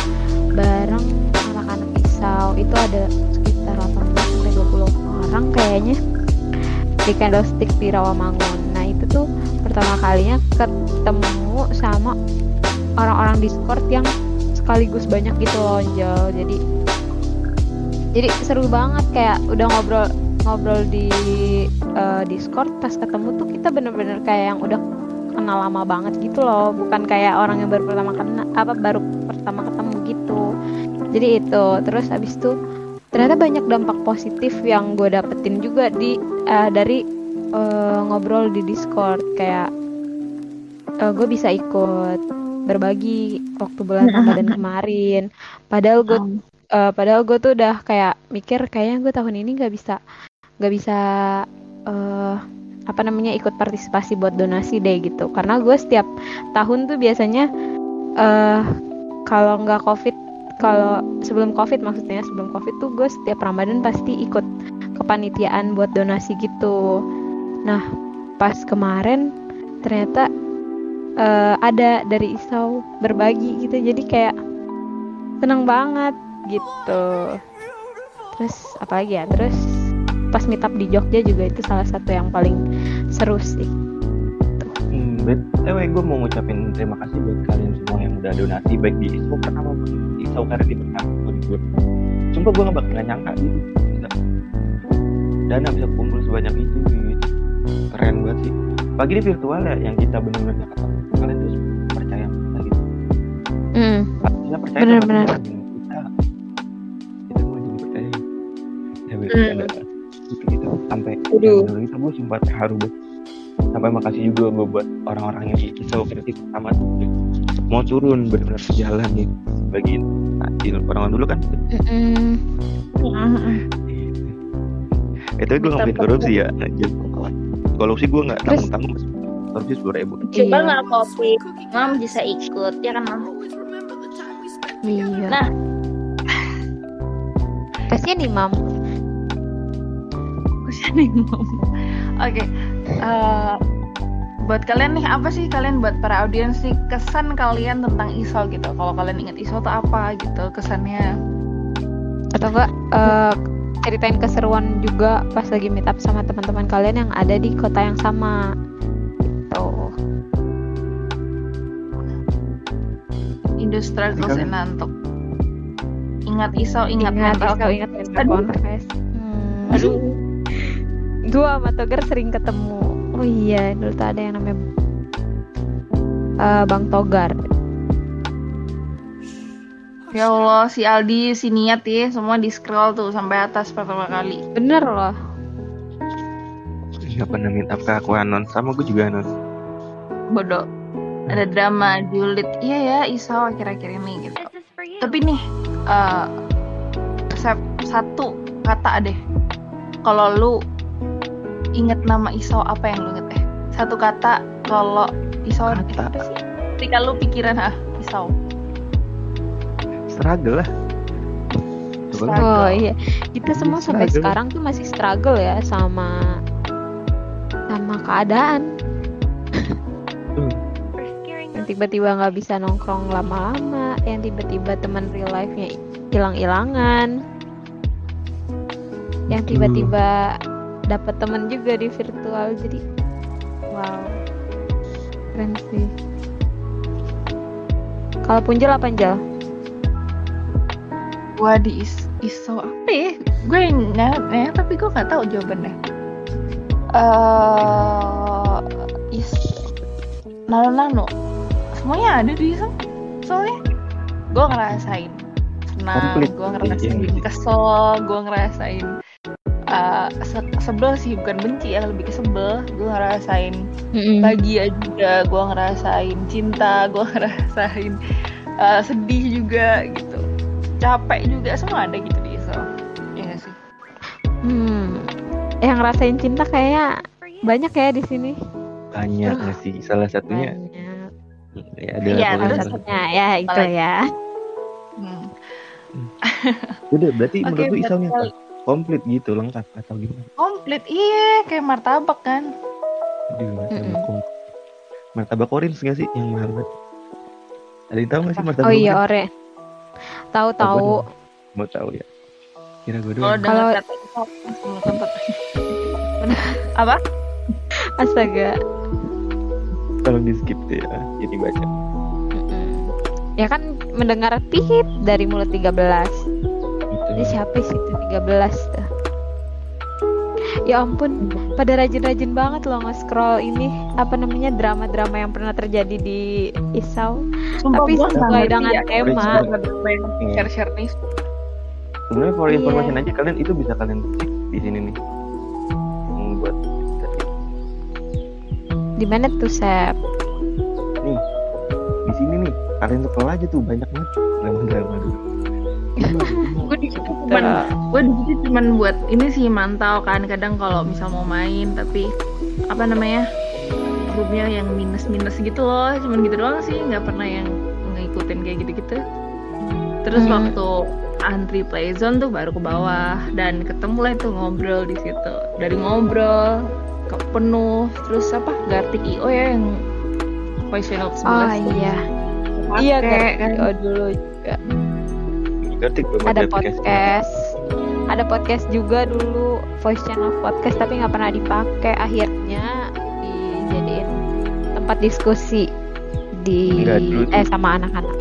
bareng anak-anak Isau itu ada sekitar 18 sampai 20 orang kayaknya di Candlestick di Rawamangun. Nah itu tuh pertama kalinya ketemu sama orang-orang Discord yang sekaligus banyak gitu loh Angel. Jadi jadi seru banget kayak udah ngobrol ngobrol di eh, Discord pas ketemu tuh kita bener-bener kayak yang udah kenal lama banget gitu loh. Bukan kayak orang yang baru pertama kena apa baru pertama ketemu gitu. Jadi itu terus abis itu ternyata banyak dampak positif yang gue dapetin juga di eh, dari eh, ngobrol di Discord. Kayak gue bisa ikut berbagi waktu bulan Ramadan kemarin. Padahal gue eh, padahal gue tuh udah kayak mikir kayaknya gue tahun ini nggak bisa nggak bisa eh apa namanya ikut partisipasi buat donasi deh gitu. Karena gue setiap tahun tuh biasanya eh kalau nggak covid kalau sebelum covid maksudnya sebelum covid tuh gue setiap ramadan pasti ikut kepanitiaan buat donasi gitu. Nah pas kemarin ternyata eh, ada dari Isau berbagi gitu. Jadi kayak seneng banget gitu. Terus apa lagi ya? Terus pas meet up di Jogja juga itu salah satu yang paling seru sih. Hmm, btw gue mau ngucapin terima kasih buat kalian semua yang udah donasi baik di ISO pertama di ISO karena di pertama gue sumpah gue gak bakal nggak nyangka gitu. Dana bisa kumpul sebanyak itu gitu keren banget sih. Pagi di virtual ya yang kita benar-benar nggak ketemu hmm. kita percaya Bener, sama bener. Kita kita mau jadi percaya. Ya Hmm. bercanda gitu gitu. Sampai Aduh. yang kita gue sempat haru banget sampai makasih juga gue buat orang-orang yang kisah kritik pertama tuh mau turun benar-benar jalan nih bagiin adil orang dulu kan gitu. itu gue ngapain korupsi ya. Anjir. Korupsi gue nggak Terus- tanggung tanggung korupsi sepuluh ribu. Coba Iya. nggak kopi, mam bisa ikut ya kan mam. Iya Nah, Kasian Imam. Kasihan Imam. Oke. eh, buat kalian nih apa sih kalian buat para audiens nih kesan kalian tentang Isol gitu? Kalau kalian ingat Isol tuh apa gitu kesannya? Atau enggak eh, ceritain keseruan juga pas lagi meet up sama teman-teman kalian yang ada di kota yang sama. Gitu. Indo struggles Kalian- and nantuk. Ingat Isol, ingat, Ingat, mental. Isau, ingat mental Aduh. confess. Hmm. Aduh. Gua sama Togar sering ketemu. Oh iya, dulu tuh ada yang namanya eh, Bang Togar. Ya Allah, si Aldi, si Niat ya, semua di scroll tuh sampai atas pertama kali. Bener loh. Nggak pernah minta ke aku anons sama gue juga anons. Bodoh. Ada drama, julid. Iya ya, Isol akhir-akhir ini gitu. Tapi nih, eh sep- satu kata deh. Kalau lu inget nama Isau apa yang lu inget eh? Satu kata kalau Isau eh, Kata. apa sih? Ketika lu pikiran ah Isau. Struggle lah. Struggle. Oh iya, kita semua sampai struggle. sekarang tuh masih struggle ya sama sama keadaan. Tiba-tiba nggak bisa nongkrong lama-lama, yang tiba-tiba teman real life-nya hilang-hilangan, yang tiba-tiba dapat temen juga di virtual, jadi wow, keren sih. Kalau Punjel apa Punjel? Gua di is Isau apa ya? Gue nanya tapi gue nggak tahu jawabannya. Eh is nano nano semuanya ada di Isau soalnya. Gue ngerasain senang gue ngerasain iya. kesel gue ngerasain eh, se- sebel sih bukan benci ya lebih ke sebel. Gue ngerasain bahagia juga gue ngerasain cinta gue ngerasain uh, sedih juga gitu. Capek juga semua ada gitu di Iya nggak sih. Hmm, yang ngerasain cinta kayaknya banyak ya di sini. Banyak nggak sih? Salah satunya Banyak. Ya Iya, Salah terus- pokoknya. satunya ya itu ya. hmm. Udah berarti Oke, menurut lu buat Isaunya apa? kali- Komplit gitu lengkap atau gimana? komplit iya kayak martabak kan Aduh, martabak Mm-mm. komplit. Martabak orange nggak sih yang mahal banget? Ada yang tahu nggak sih martabak Oh iya orange? ore. Tahu tahu. Mau tahu ya? Kira gue kalau doang. Kalau- apa Astaga. Tolong di skip deh ya, jadi baca. Ya kan mendengar pihit dari mulut 13. Itu. Ini siapa sih itu 13 tuh? Ya ampun, pada rajin-rajin banget loh nge-scroll ini apa namanya drama-drama yang pernah terjadi di Isau. Sumpah Tapi sesuai dengan ya, tema. Iya. share-share nih Sebenarnya for Iya. information aja kalian itu bisa kalian cek di sini nih. Yang buat Di mana tuh, Sep? nih di sini nih. Kalian scroll aja tuh banyak banget. Drama-drama dulu. gue di situ cuman gue di situ cuman buat ini sih mantau kan. Kadang kalau misal mau main tapi apa namanya grupnya yang minus minus gitu loh. Cuman gitu doang sih nggak pernah yang ngikutin kayak gitu gitu terus Hmm. waktu antri playzone tuh baru ke bawah. Dan ketemu lah itu ngobrol di situ. Dari ngobrol penuh terus apa Gartik IO ya yang voice channel 11 Oh tuh iya. kepake, Iya kan. kan. Oh dulu juga. Berarti belum Ada aplikasi. podcast. Ada podcast juga dulu voice channel podcast tapi nggak pernah dipakai. Akhirnya dijadiin tempat diskusi di Enggak, dulu eh sama anak-anak.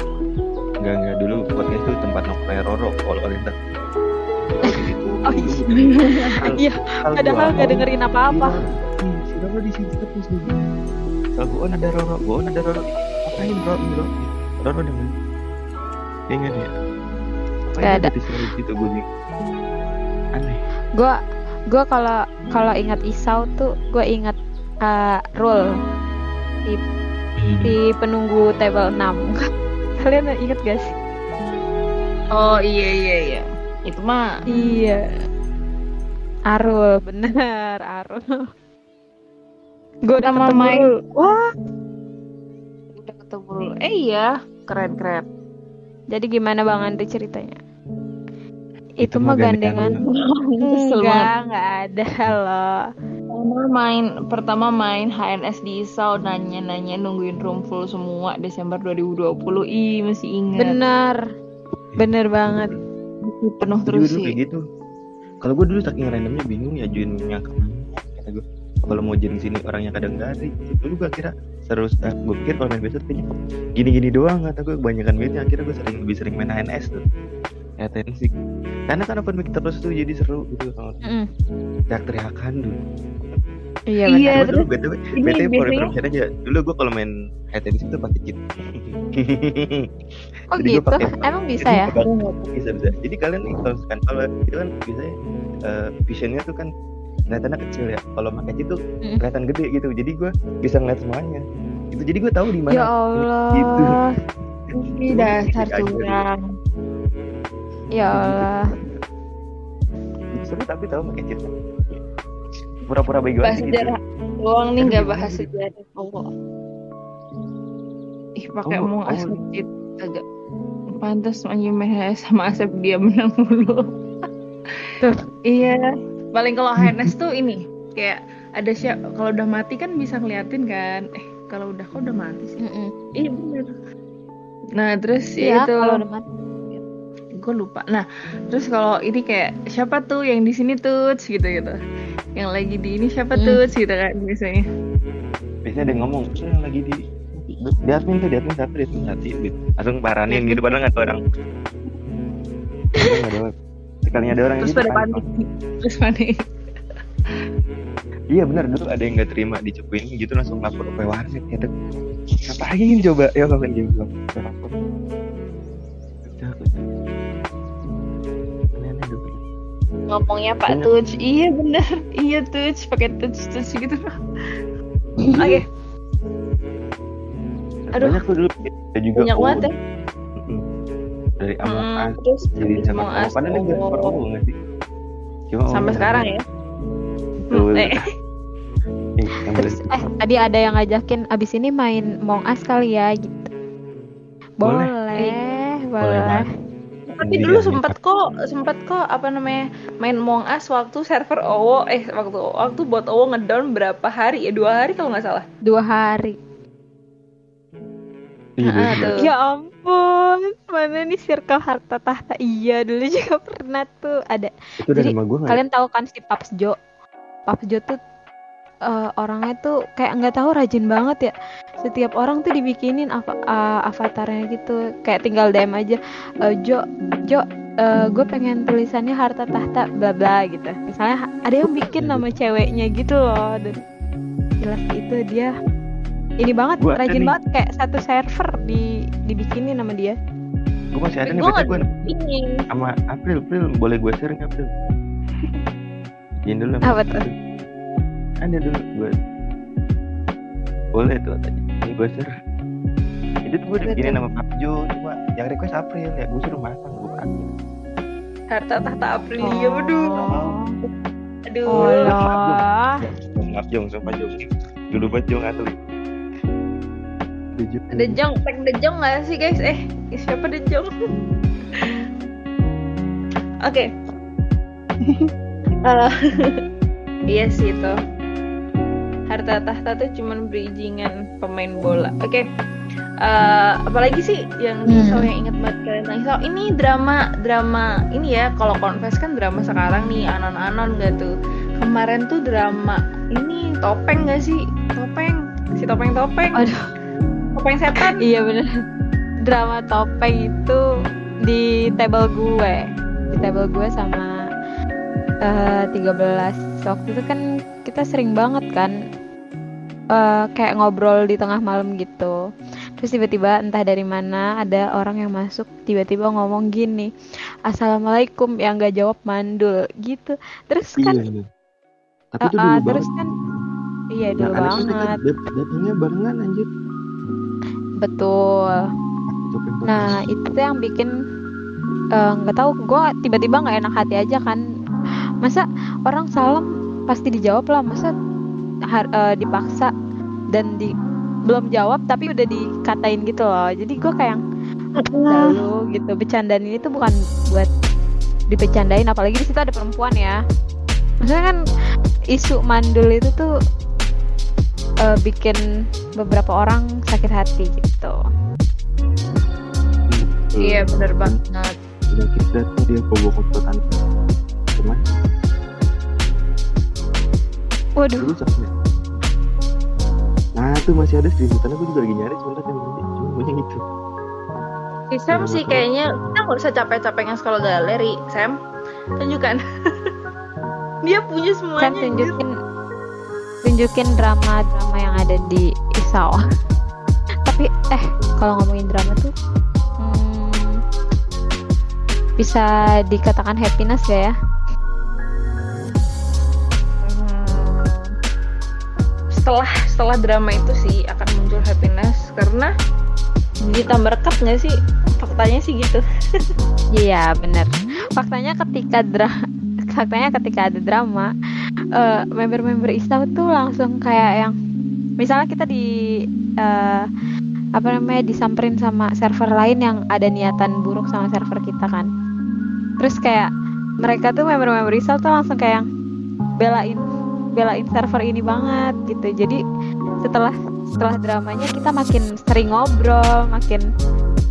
Enggak enggak dulu podcast itu tempat nongkrong Roro kalau kalian. Oh iya. Padahal nggak dengerin apa-apa. Ih, Si Roro di sini terus. Kalau Goon ada Roro, Goon ada Roro. Ngapain Roro? Roro, Roro dengan Ya enggak ya? Nggak ada. gue bingung. Aneh. Gua gua kalau kalau ingat Isau tuh gue ingat uh, Rule di, di penunggu table 6 kalian inget gak sih? oh iya iya iya itu mah. Iya. Arul, bener Arul. Gue udah Sama. Rul. Wah, udah ketemu eh iya. Keren keren. Jadi gimana Bang Andri ceritanya? itu Itu mah gandengan. enggak enggak ada loh. Pertama main pertama main HNS di ISAU. Nanya-nanya nungguin room full semua Desember 2020 ih masih ingat. Bener bener. banget penuh terus dulu sih kayak gitu. Kalau gue dulu saking randomnya bingung ya join yang ke mana kata gue. Kalau mau join sini orangnya kadang nggak ada. Dulu gue kira seru. Eh, gue pikir kalau main besok kayaknya gini-gini doang kata gue kebanyakan duitnya. Akhirnya gue sering lebih sering main HNS tuh. Ya tensi. Karena kan open mic terus tuh jadi seru gitu. Kalau Mm-mm. teriak-teriakan dulu. Iya Iya, dulu btw ini btw for information aja. Dulu gue kalau main tenis itu pakai cheat. oh Jadi gitu? pakai- emang bisa ya? bisa bisa. Jadi kalian nih kalau misalkan kalau itu kan biasanya eh, visionnya tuh kan kelihatannya kecil ya. Kalau pakai cheat tuh kelihatan gede gitu. Jadi gue bisa ngeliat semuanya. Itu jadi gue tahu di mana ya Allah. Gitu. Ih, dasar curang. Ya Allah. Seru tapi tahu pakai cheat pura-pura bego bahas aja gitu. sejarah doang nih nggak bahas sejarah. Allah. Ih pakai Oh, omong oh. asap cheat agak pantas main sama Asep dia menang mulu. Tuh. iya. Paling kalau HNS tuh ini kayak ada siap kalau udah mati kan bisa ngeliatin kan. Eh kalau udah kok udah mati sih? Mm-mm. iya bener. Nah terus Iya, ya itu. kalau udah mati. gue lupa. Nah terus kalau ini kayak siapa tuh yang di sini tuh gitu gitu yang lagi di ini siapa Hmm. tuh gitu kan biasanya biasanya ada yang ngomong "Eh, lagi di di admin tuh di admin satu di admin satu gitu langsung paranin gitu padahal nggak ada orang nggak ada orang sekalinya ada orang terus gitu, pada panik terus panik Iya benar dulu ada yang nggak terima dicepuin gitu langsung lapor ke warnet tuh. Ngapain coba? Ya ngapain game belum. Ngomongnya Pak Banyak. Tuj iya bener iya Tuj pakai Tuj Tuj gitu oke Aduh. Banyak tuh dulu ada juga banyak banget ya. Dari Among Hmm, Us jadi sama Among. Us, Padahal dia OWO. per OWO nggak sih? Cuma sampai sekarang ya Betul. Eh, Terus eh tadi ada yang ngajakin abis ini main Among Us kali ya gitu. Boleh. Boleh, boleh. Boleh. Tapi Iya, dulu iya, sempet kok sempet kok apa namanya main Among Us waktu server OWO eh waktu waktu buat OWO ngedown berapa hari ya dua hari kalau nggak salah Dua hari. Iya, Ah, bener. tuh. Ya ampun, mana nih circle harta tahta? Iya, dulu juga pernah tuh ada. Itu Jadi, gue nggak? Kalian tahu kan si Paps Jo? Paps Jo tuh eh, orangnya tuh kayak nggak tahu rajin banget ya. Setiap orang tuh dibikinin apa eh, avatarnya gitu. Kayak tinggal DM aja. Eh, Jo, Jo, gue pengen tulisannya harta tahta bla bla gitu. Misalnya ada yang bikin nama ceweknya gitu loh. Dan jelas itu dia ini banget Gua rajin nih. banget kayak satu server di dibikinin nama dia. Gue masih ada nih gue ini sama April, April boleh gue share nggak April? Izin dulu. Apa tuh? Ada dulu gue. Boleh tuh tadi. Ini gue share. Itu tuh gue dibikinin nama Pak Jo, cuma yang request April ya. Gue suruh masang gue pakai. harta tahta Aprilia waduh aduh Oh lah. Maaf Jong, sumpah Jong. Dulu banget Jong asli. Ada jong tag the jong nggak sih guys eh siapa the jong oke Eh, iya sih itu harta tahta tuh cuman bridgingan pemain bola. Oke Eh, apalagi sih yang Hmm. Yang inget banget kalian? Tentang ini drama drama ini ya kalau confess kan drama sekarang nih anon-anon gak tuh kemarin tuh drama ini topeng gak sih? Topeng? Si topeng topeng? Aduh. topeng setan? Iya bener. Drama topeng itu di table gue. Di table gue sama eh 13 Waktu itu kan kita sering banget kan eh, Kayak ngobrol di tengah malam gitu Terus tiba-tiba entah dari mana ada orang yang masuk Tiba-tiba ngomong gini Assalamualaikum yang gak jawab mandul gitu Terus Iya kan bener. Tapi itu eh, dulu Terus banget. kan Iya Nah, dulu kan banget dat- datangnya barengan anjir. Betul. Nah itu yang bikin eh, nggak tahu gue tiba-tiba nggak enak hati aja kan masa orang salam pasti dijawab lah masa har- eh, dipaksa dan di belum jawab tapi udah dikatain gitu loh. Jadi gue kayak lalu gitu. Bercandaan ini tuh bukan buat dibecandain apalagi di situ ada perempuan ya. Maksudnya kan isu mandul itu tuh eh, bikin beberapa orang sakit hati gitu. Iya bener banget. udah kita tuh dia foto tante cuman waduh. Dulu sampai nah tuh masih ada screenshotannya gue juga lagi nyari sebentar kan ini cuma banyak itu. Si Sam sih kayaknya kita nggak usah capek-capek nge-scroll galeri, Sam. Tunjukkan. Dia punya Sam semuanya. tunjukin tunjukin drama-drama yang ada di Isau tapi eh kalau ngomongin drama tuh hmm, bisa dikatakan happiness gak ya Setelah setelah drama itu sih akan muncul happiness karena ditambah rekat nggak sih? Faktanya sih gitu. Iya bener Faktanya ketika dra faktanya ketika ada drama eh, member-member Isau tuh langsung kayak yang misalnya kita di eh, apa namanya disamperin sama server lain yang ada niatan buruk sama server kita kan terus kayak mereka tuh member-member Isau tuh langsung kayak yang belain belain server ini banget gitu. Jadi setelah setelah dramanya kita makin sering ngobrol makin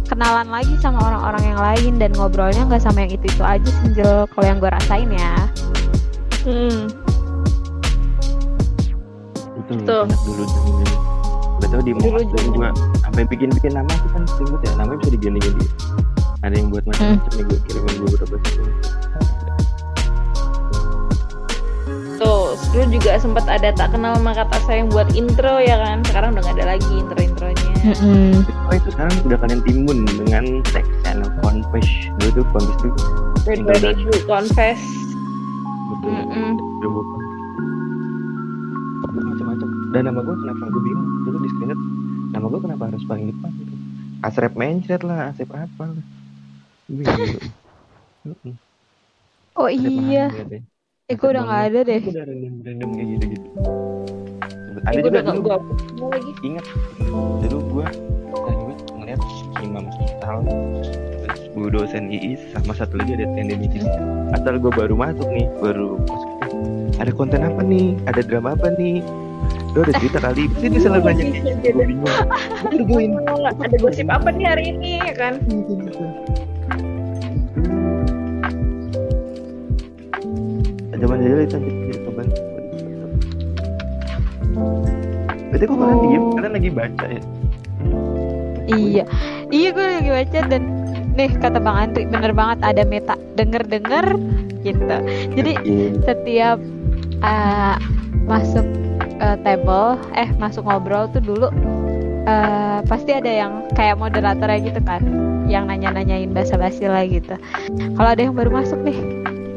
kenalan lagi sama orang-orang yang lain dan ngobrolnya nggak sama yang itu itu aja Senjel kalau yang gue rasain ya. Hmm. itu Tuh. dulu dulu Gak tau di Dulu gua sampai bikin bikin nama tuh kan banget ya. Namanya bisa diganti ganti ada yang buat macam-macam nih gue kirimin beberapa dulu juga sempat ada tak kenal maka kata sayang buat intro ya kan. Sekarang udah nggak ada lagi intro-intronya. Oh itu sekarang udah kalian timbun dengan teks channel Confess. Dulu tuh Confess tuh to confess. betul. Buka. Macam-macam. Dan nama gue kenapa? Gue bingung. Dulu di nama gue kenapa harus paling depan gitu? Asrep mencret lah Asrep apa lah? Oh iya. Eh gue udah nggak ada deh. Gue udah random random kayak gitu gitu. Ada Eh, gue juga dulu. gue lagi. ingat dulu gue eh, gue ngeliat Imam terus gue dosen IIS sama satu lagi ada tendensi asal gue baru masuk nih baru masuk. Ada konten apa nih? Ada drama apa nih? Lo ada cerita kali? Pasti dia selalu nanya. Gitu gue bingung. Gue ada gosip apa nih hari ini ya kan? Zaman jahil itu anjir jadi korban berarti kok kalian diem? Kalian lagi baca ya? Iya. Iya gue lagi baca dan nih kata bang Andri bener banget ada meta. Denger denger gitu. Jadi Iya. setiap uh, masuk uh, table eh masuk ngobrol tuh dulu uh, pasti ada yang kayak moderatornya gitu kan yang nanya-nanyain basa-basi lah gitu. Kalau ada yang baru masuk nih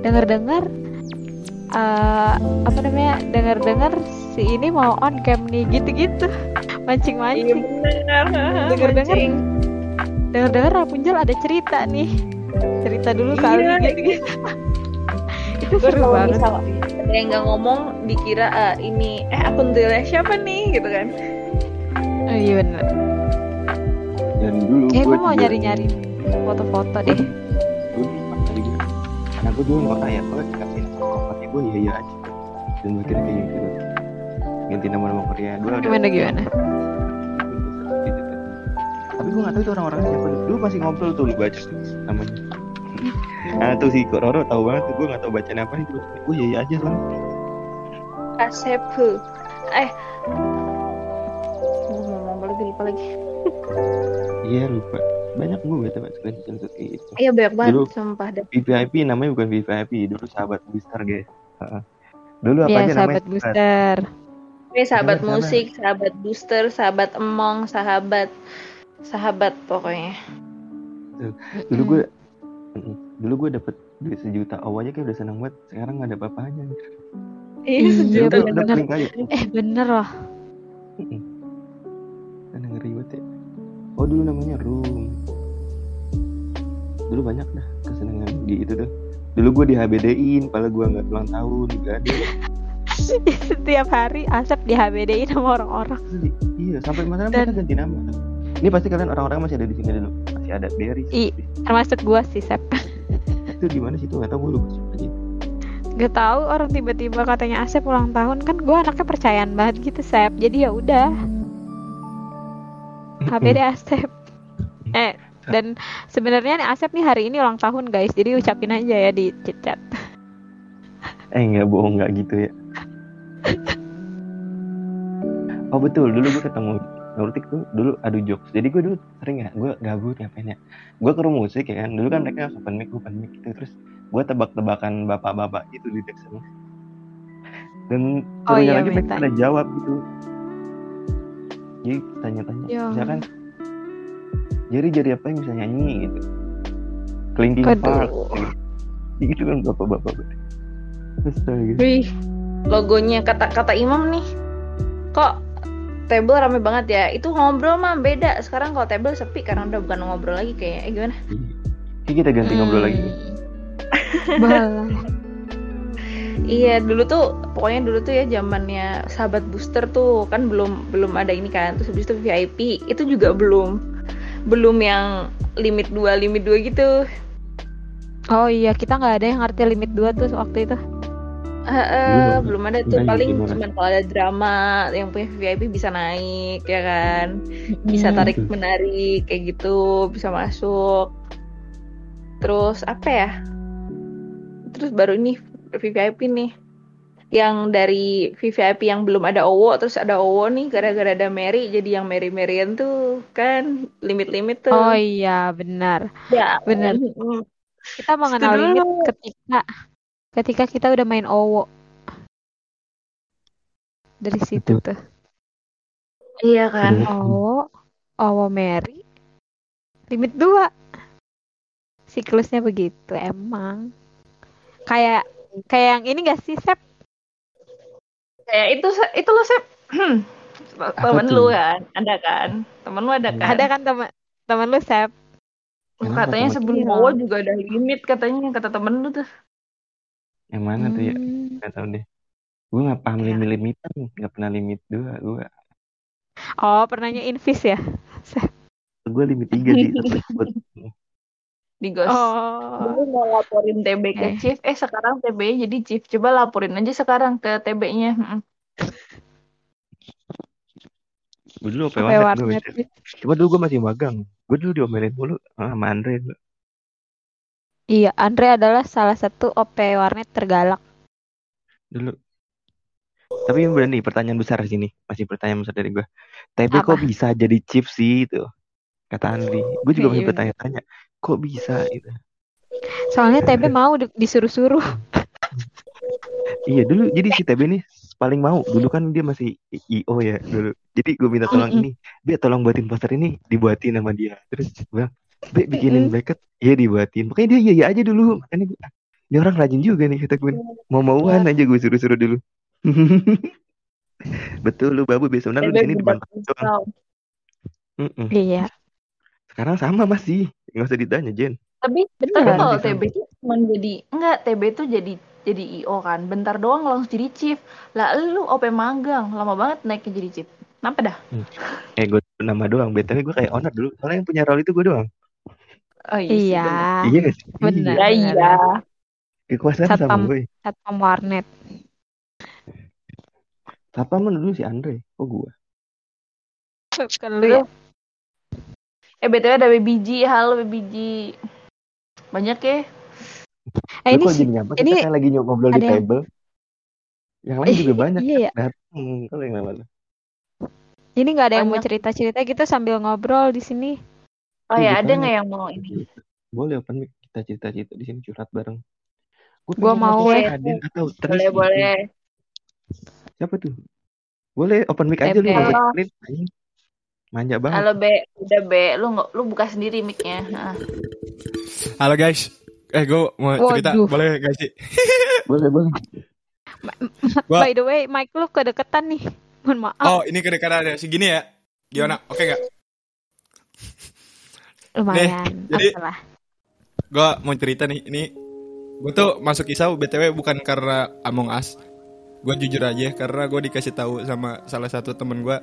denger-dengar uh, apa namanya denger-dengar si ini mau on cam nih gitu-gitu Iya mancing-mancing benar. Dengar-dengar. Mancing. denger-dengar Rapunzel ada cerita nih cerita dulu kali Iya. gitu-gitu itu seru kalau banget misal yang nggak ngomong dikira ah, ini eh akun siapa nih gitu kan? Oh, iya bener dan dulu Eh, gue mau nyari-nyari foto-foto deh. gue gue karena gue dulu mau kayak gue gue iya iya aja. Dan gue kira kayak gitu. Ganti nama nama Korea. Dulu ada Gimana gimana? tapi gue gak tahu itu orang-orang siapa. Dulu masih ngobrol tuh lu baca namanya. Nah tuh si Roro tahu banget tuh gue gak tahu bacaan apa nih. Gue gue iya iya aja lah Kasepu. Eh, gue mau ngomong lagi lupa lagi. iya lupa banyak gue baca baca screenshot kayak gitu Iya banyak banget Dulu. sumpah dah. VVIP namanya bukan VVIP dulu sahabat booster guys Heeh. dulu apa Iya, aja sahabat namanya booster. Ini sahabat musik, sahabat booster, sahabat emong, sahabat sahabat pokoknya. dulu gue dulu gue dapet duit sejuta awalnya kayak udah seneng banget sekarang gak ada apa-apanya Iya, Iya, sejuta. bener. Eh bener loh. Kan ngeri banget ya oh dulu namanya room. Dulu banyak dah kesenangan di itu dah dulu gue di HBD-in pala gue nggak ulang tahun gak ada. Setiap hari Asep di HBD sama orang-orang. Asli. iya sampai masalah Dan- mereka ganti nama. Ini pasti kalian orang-orang masih ada di sini dulu. Masih ada Berry I- Termasuk gua sih Sep. itu gimana sih itu? Nggak tahu gue lupa aja Gak tahu orang tiba-tiba katanya Asep ulang tahun. Kan gue anaknya percayaan banget gitu Sep. Jadi ya udah HP deh Asep. Eh dan sebenarnya Asep nih hari ini ulang tahun guys. Jadi ucapin aja ya di chat eh nggak bohong nggak gitu ya. Oh betul. Dulu gue ketemu Nurtik tuh dulu adu jokes. Jadi gue dulu sering ya gue gabut ngapain ya? Gue ke rumah musik ya kan. Dulu kan mereka open mic open mic gitu. Terus gue tebak-tebakan bapak-bapak gitu di sana dan Oh iya, lagi mereka ada jawab gitu jadi tanya-tanya Ya. misalkan jadi jadi apa yang bisa nyanyi gitu Linkin. Park gitu. gitu kan bapak-bapak Astaga. Wih, logonya kata-kata Imam nih. Kok table rame banget ya? Itu ngobrol mah beda. Sekarang kalau table sepi karena udah bukan ngobrol lagi kayaknya. Eh, gimana? Kayak kita ganti ngobrol lagi nih. Balah. Iya, dulu tuh pokoknya dulu tuh ya zamannya sahabat booster tuh kan belum belum ada ini kan. Terus habis itu VIP itu juga belum belum yang limit 2 limit 2 gitu. oh iya kita nggak ada yang ngerti limit 2 tuh waktu itu Heeh, Belum. belum ada tuh paling cuma kalau ada drama yang punya VIP bisa naik ya kan bisa Hmm. tarik menarik kayak gitu bisa masuk terus apa ya terus baru ini VIP nih. Yang dari VIP yang belum ada Owo terus ada Owo nih gara-gara ada Mary jadi yang Mary Maryan tuh kan limit-limit tuh. Oh iya benar. Ya bener. mm. kita mengenal Itu limit dulu. ketika ketika kita udah main Owo dari situ tuh. Iya kan. Owo Owo Mary limit 2 siklusnya begitu emang. Kayak kayak yang ini gak sih Sep kayak itu itu lo sep temen tuh? lu kan ada kan temen lu ada kan ada kan teman teman lu Sep Kenapa katanya temen- sebelum Iya. Owo juga ada limit katanya kata temen lu tuh Yang mana tuh ya? Hmm. Gak tau deh. Gue gak paham Ya. limit-limitan. Gak pernah limit dua. Gue oh pernahnya invis ya gue limit tiga sih. Di ghost oh dulu mau laporin TB ke Eh. Chief eh sekarang TB jadi Chief coba laporin aja sekarang ke TB-nya Gue dulu OP warnet. warnet Gue. Coba dulu gue masih magang. Gue dulu diomelin mulu ah, sama Andre. iya Andre adalah salah satu OP warnet tergalak Dulu. Tapi yang berani pertanyaan besar sini. Masih pertanyaan besar dari gue. TB Apa? kok bisa jadi chief sih itu? Kata Andri. Gue juga masih Iya, bertanya-tanya. Kok bisa gitu? soalnya TB mau di- disuruh-suruh. Iya dulu jadi si TB nih paling mau. Dulu kan dia masih IO ya dulu. Jadi gue minta tolong ini Be tolong buatin poster ini dibuatin sama dia. Terus gue bilang Be bikinin bracket. Iya dibuatin. Makanya dia iya iya aja dulu. Makanya gue "Ah, ini orang rajin juga nih kata gue mau mauan aja gue suruh-suruh dulu. Betul lu babu. Biasa benar lu di sini Mm-mm. iya. Sekarang sama masih nggak usah ditanya Jen. Tapi Bener. tapi kalau Bisa. TB tuh cuma jadi enggak TB tuh jadi jadi IO kan. Bentar doang langsung jadi Chief. Lah lu OP magang. Lama banget naiknya jadi Chief. Kenapa dah? Eh gue nama doang. Btw gue kayak owner dulu. Soalnya yang punya role itu gue doang. Oh iya, iya. iya benar. Ya, iya. Kekuasaan sama Satpam. gue satpam warnet. Siapa mana dulu si Andre? Oh gue. lu ya eh btw ada BBG halo BBG banyak ya eh ini sih nyapa? ini Kita kayak lagi ngobrol di ada yang- table. Yang lain juga banyak. iya ya Datang kalau yang lain. ini nggak ada yang mau Banyak. cerita-cerita gitu sambil ngobrol di sini oh Iya, ya ada banyak. nggak yang mau ini Boleh open mic kita cerita-cerita di sini curhat bareng. Gue Gua mau, eh. Aden atau boleh gitu. boleh Siapa tuh? Boleh open mic aja lu Manja banget. halo B udah B lu nggak lu buka sendiri mic-nya Heeh. Halo guys. Eh gue mau cerita Waduh. boleh gak sih? Boleh boleh. Gua- by the way mic lu kedeketan nih mohon maaf Oh ini kedekatan ada segini ya. Gimana? Oke nggak? lumayan jadi- apalah Gue mau cerita nih. Ini gue tuh masuk isau btw bukan karena Among Us. Gue jujur aja karena gue dikasih tahu sama salah satu temen gue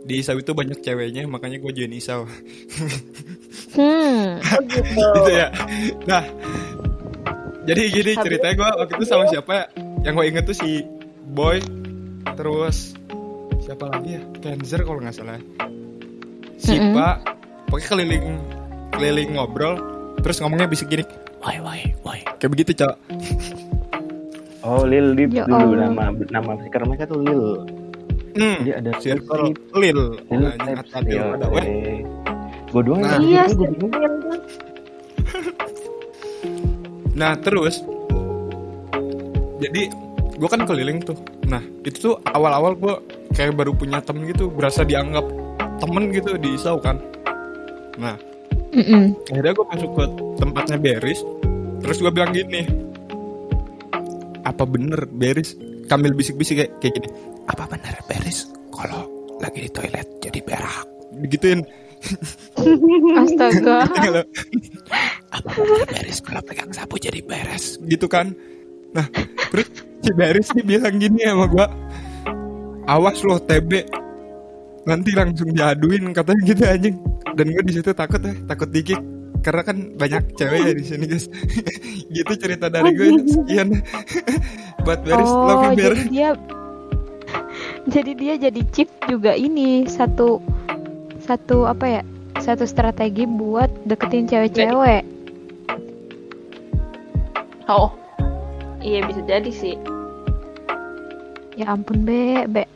di isau itu banyak ceweknya makanya gue join isau hmm Oh, gitu. gitu ya. Nah Jadi gini ceritanya gue waktu itu sama siapa ya? Yang gue inget tuh si Boy, terus siapa lagi ya? Kenzer kalau nggak salah. Sipa, pokoknya keliling keliling ngobrol, terus ngomongnya bisik gini, why why why, kayak begitu cok. Oh Lil Deep Ya dulu nama nama stiker mereka tuh Lil. Hmm, Jadi ada circle lil, Lil Nah, Tips. ada Lil, ada weh. Gue doang Nah. yang Iya, gitu, gua bingung. Nah terus Jadi gue kan keliling tuh Nah itu tuh awal-awal gue Kayak baru punya temen gitu Berasa dianggap temen gitu di Isau kan Nah Mm-mm. akhirnya gue masuk ke tempatnya Beris Terus gue bilang gini Apa bener Beris Kambil bisik-bisik kayak, kayak gini. Apa bener Beris Kalau lagi di toilet jadi berak. Digituin. Astaga. apa bener beres kalau pegang sapu jadi beres. Gitu kan. Nah terus si beres dia bilang gini sama gua awas loh TB nanti langsung diaduin katanya gitu anjing. Dan gue di situ takut ya takut dikit karena kan banyak cewek ya di sini guys gitu cerita dari gue sekian buat beres oh, love you, Ber. jadi dia jadi dia jadi chip juga ini satu satu apa ya? Satu strategi buat deketin cewek-cewek. Oh, iya bisa jadi sih. Ya ampun, Be, Be.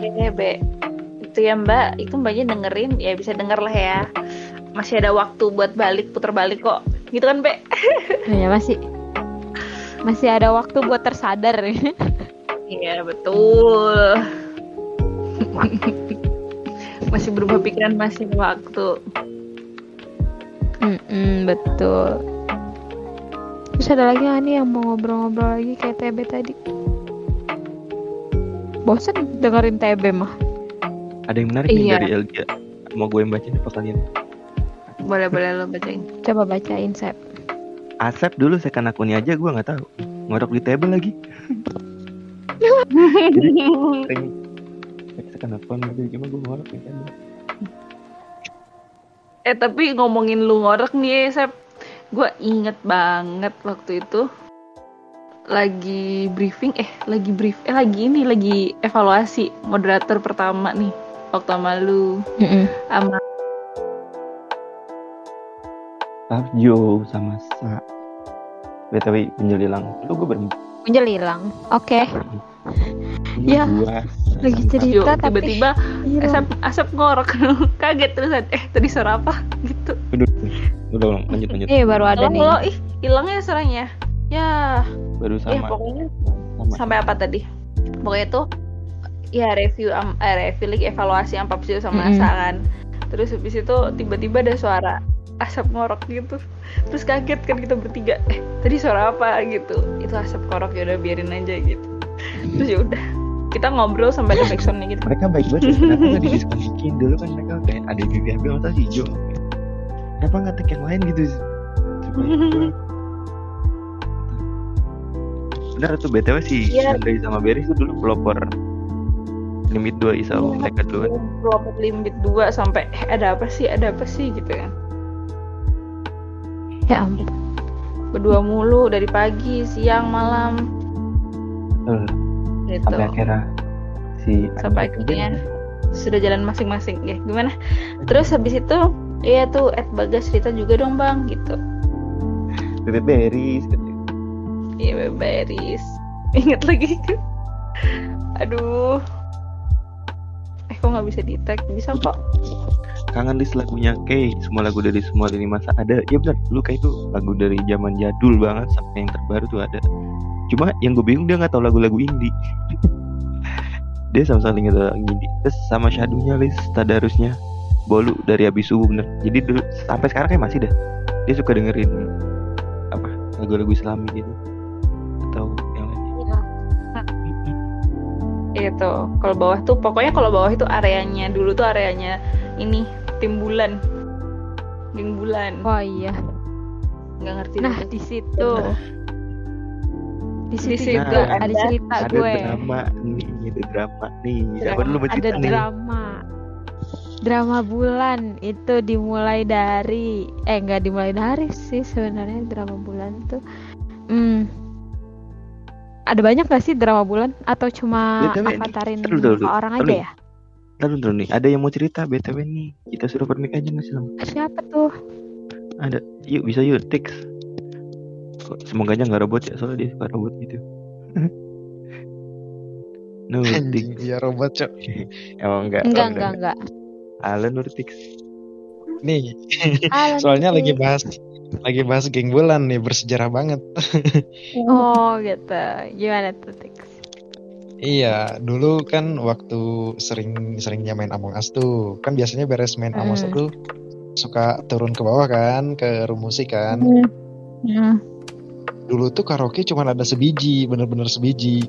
Iya, Be. Itu ya Mbak, itu Mbaknya dengerin, ya bisa denger lah ya. Masih ada waktu buat balik, putar balik kok. Gitu kan, Be? Ya masih masih ada waktu buat tersadar. Iya, betul. masih berubah pikiran, masih waktu. Mm-mm, betul. Terus ada lagi nggak nih yang mau ngobrol-ngobrol lagi kayak TB tadi? Bosan dengerin TB mah. Ada yang menarik nih Iya. dari Elgia. Mau gue yang bacain apa kalian? Boleh-boleh lo bacain. Coba bacain, Sep. Asep dulu second akunnya aja gue nggak tahu. Ngorok di table lagi. Jadi sering second akun gitu cuma gue ngorok di table. Eh tapi ngomongin lu ngorek nih, Sep. Gue inget banget waktu itu lagi briefing, eh lagi brief, eh lagi ini lagi evaluasi moderator pertama nih waktu sama lu sama Tarjo sama Sa. BTW penjelilang. Lu gue berempat. Punjel hilang. Oke. Ya, Gua, Lagi cerita tapi tiba-tiba hilang. Asap Asap ngorok kaget terusan eh tadi suara apa gitu Udah, udah, lanjut lanjut. Eh, baru ada nih. halo, ih hilangnya suaranya ya Baru ya sama. pokoknya sama. sampai apa tadi pokoknya tuh ya review am eh, review lagi evaluasi am Papsio sama Mm-mm. Asa kan terus habis itu tiba-tiba ada suara asap ngorok gitu. Terus kaget kan kita bertiga eh tadi suara apa? Gitu. Itu asap ngorok ya udah biarin aja gitu. Terus ya udah kita ngobrol sampai ada backsoundnya gitu. Mereka baik banget kenapa nggak didiskusikin dulu kan mereka kayak ada yang diambil masa si Jo kenapa nggak tag yang lain gitu? Benar tuh btw si Iya. Andre sama Berry tuh dulu pelopor limit 2 isau Iya. mereka dulu kan Robot limit 2 sampai eh, ada apa sih? Ada apa sih? Gitu kan Ya ampun. berdua mulu dari pagi siang malam. Eh, gitu. Sampai akhirnya si sampai akhirnya sudah jalan masing-masing. Ya gimana? Terus habis itu iya tuh Ed Bagas cerita juga dong bang gitu. Bebe Berry gitu. iya beberis inget lagi. Aduh. Eh kok nggak bisa di tag bisa kok kangen list lagunya Kay semua lagu dari semua lini masa ada. Ya benar dulu kayak itu lagu dari zaman jadul banget sampai yang terbaru tuh ada. Cuma yang gue bingung dia nggak tahu lagu-lagu indie. Dia sama sekali nggak tahu lagu indie. Terus sama shadunya list tadarusnya. Bolu dari abis subuh bener. Jadi dulu sampai sekarang kayak masih dah. Dia suka dengerin apa lagu-lagu islami gitu. Atau yang lainnya. Itu kalau bawah tuh pokoknya kalau bawah itu areanya dulu tuh areanya ini tim bulan geng bulan Oh iya. nggak ngerti Nah, di situ. Di Di situ juga ada- ada cerita ada gue. drama nih ada drama nih siapa dulu Ada nih drama. Drama bulan itu dimulai dari eh enggak dimulai dari sih sebenarnya drama bulan tuh. Hmm, ada banyak gak sih drama bulan atau cuma nih, avatarin orang aja nih. ya? Taruh, taruh nih, ada yang mau cerita BTW nih. Kita suruh permik aja sih Lam? Siapa tuh? Ada. Yuk, bisa yuk, Tix. Semoga aja nggak robot ya, soalnya dia suka robot gitu. no, Tix. Iya robot cok. Emang enggak. Enggak, oh, enggak, enggak. Alan Nur Tix. Nih, Alan soalnya Tix. lagi bahas lagi bahas geng bulan nih bersejarah banget. Oh gitu. Gimana tuh Tix? Iya, dulu kan waktu sering seringnya main Among Us tuh, kan biasanya beres main Among Us Hmm. tuh suka turun ke bawah kan, ke room musik kan. Hmm. Dulu tuh karaoke cuma ada sebiji, bener-bener sebiji.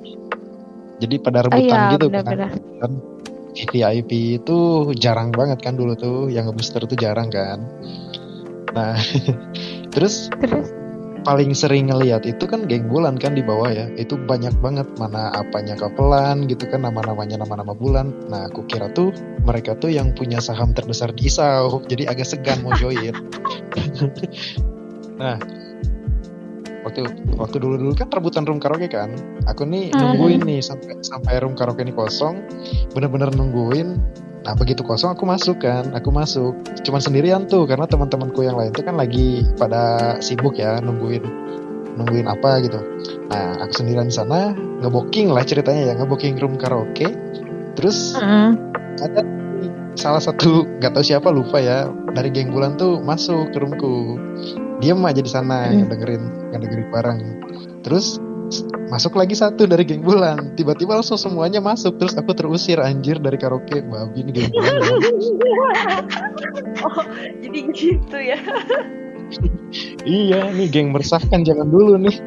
Jadi pada Oh rebutan iya, gitu kan. benar-benar. kan VIP itu jarang banget kan dulu tuh yang ngebooster tuh jarang kan nah terus Terus paling sering ngeliat itu kan geng bulan kan di bawah ya. Itu banyak banget mana apanya kapelan gitu kan nama-namanya nama-nama bulan. Nah aku kira tuh mereka tuh yang punya saham terbesar di Isau. Jadi agak segan mau join. Nah waktu waktu dulu dulu kan rebutan room karaoke kan. Aku nih Hmm. nungguin nih sampai sampai room karaoke ini kosong. Bener-bener nungguin nah begitu kosong aku masuk kan. Aku masuk. Cuman sendirian tuh karena teman-temanku yang lain tuh kan lagi pada sibuk ya nungguin nungguin apa gitu. Nah aku sendirian di sana ngeboking lah ceritanya ya ngeboking room karaoke. Terus Mm. ada salah satu nggak tahu siapa lupa ya dari geng bulan tuh masuk ke roomku. Diem aja di sana Hmm. ngedengerin ngedengerin bareng. Terus masuk lagi satu dari geng bulan tiba-tiba langsung semuanya masuk terus aku terusir anjir dari karaoke babi ini geng bulan ya. oh, jadi gitu ya. iya nih geng meresahkan jangan dulu nih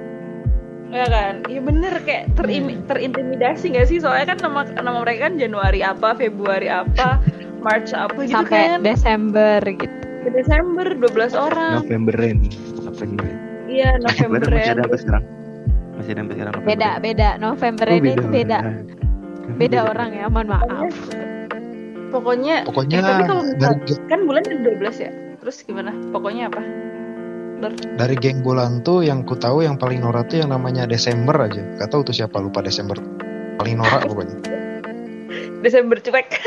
Ya kan? Iya bener kayak terimi- terintimidasi gak sih? Soalnya kan nama nama mereka kan Januari apa, Februari apa, March apa gitu sampai kan. Desember gitu. Ke Desember 12 orang. Novemberin. Apa gimana? Iya, November. November masih ada sampai sekarang. Masih sampai sekarang. November. Beda, beda. November Oh, ini itu beda. orang. Beda orang ya, mohon maaf. Pokoknya pokoknya eh, tapi kalau dari kan bulan ada 12 ya. Terus gimana? Pokoknya apa? Ber dari geng bulan tuh yang ku tahu yang paling norak tuh yang namanya Desember aja gak tahu tuh siapa lupa Desember paling norak pokoknya Desember cuek.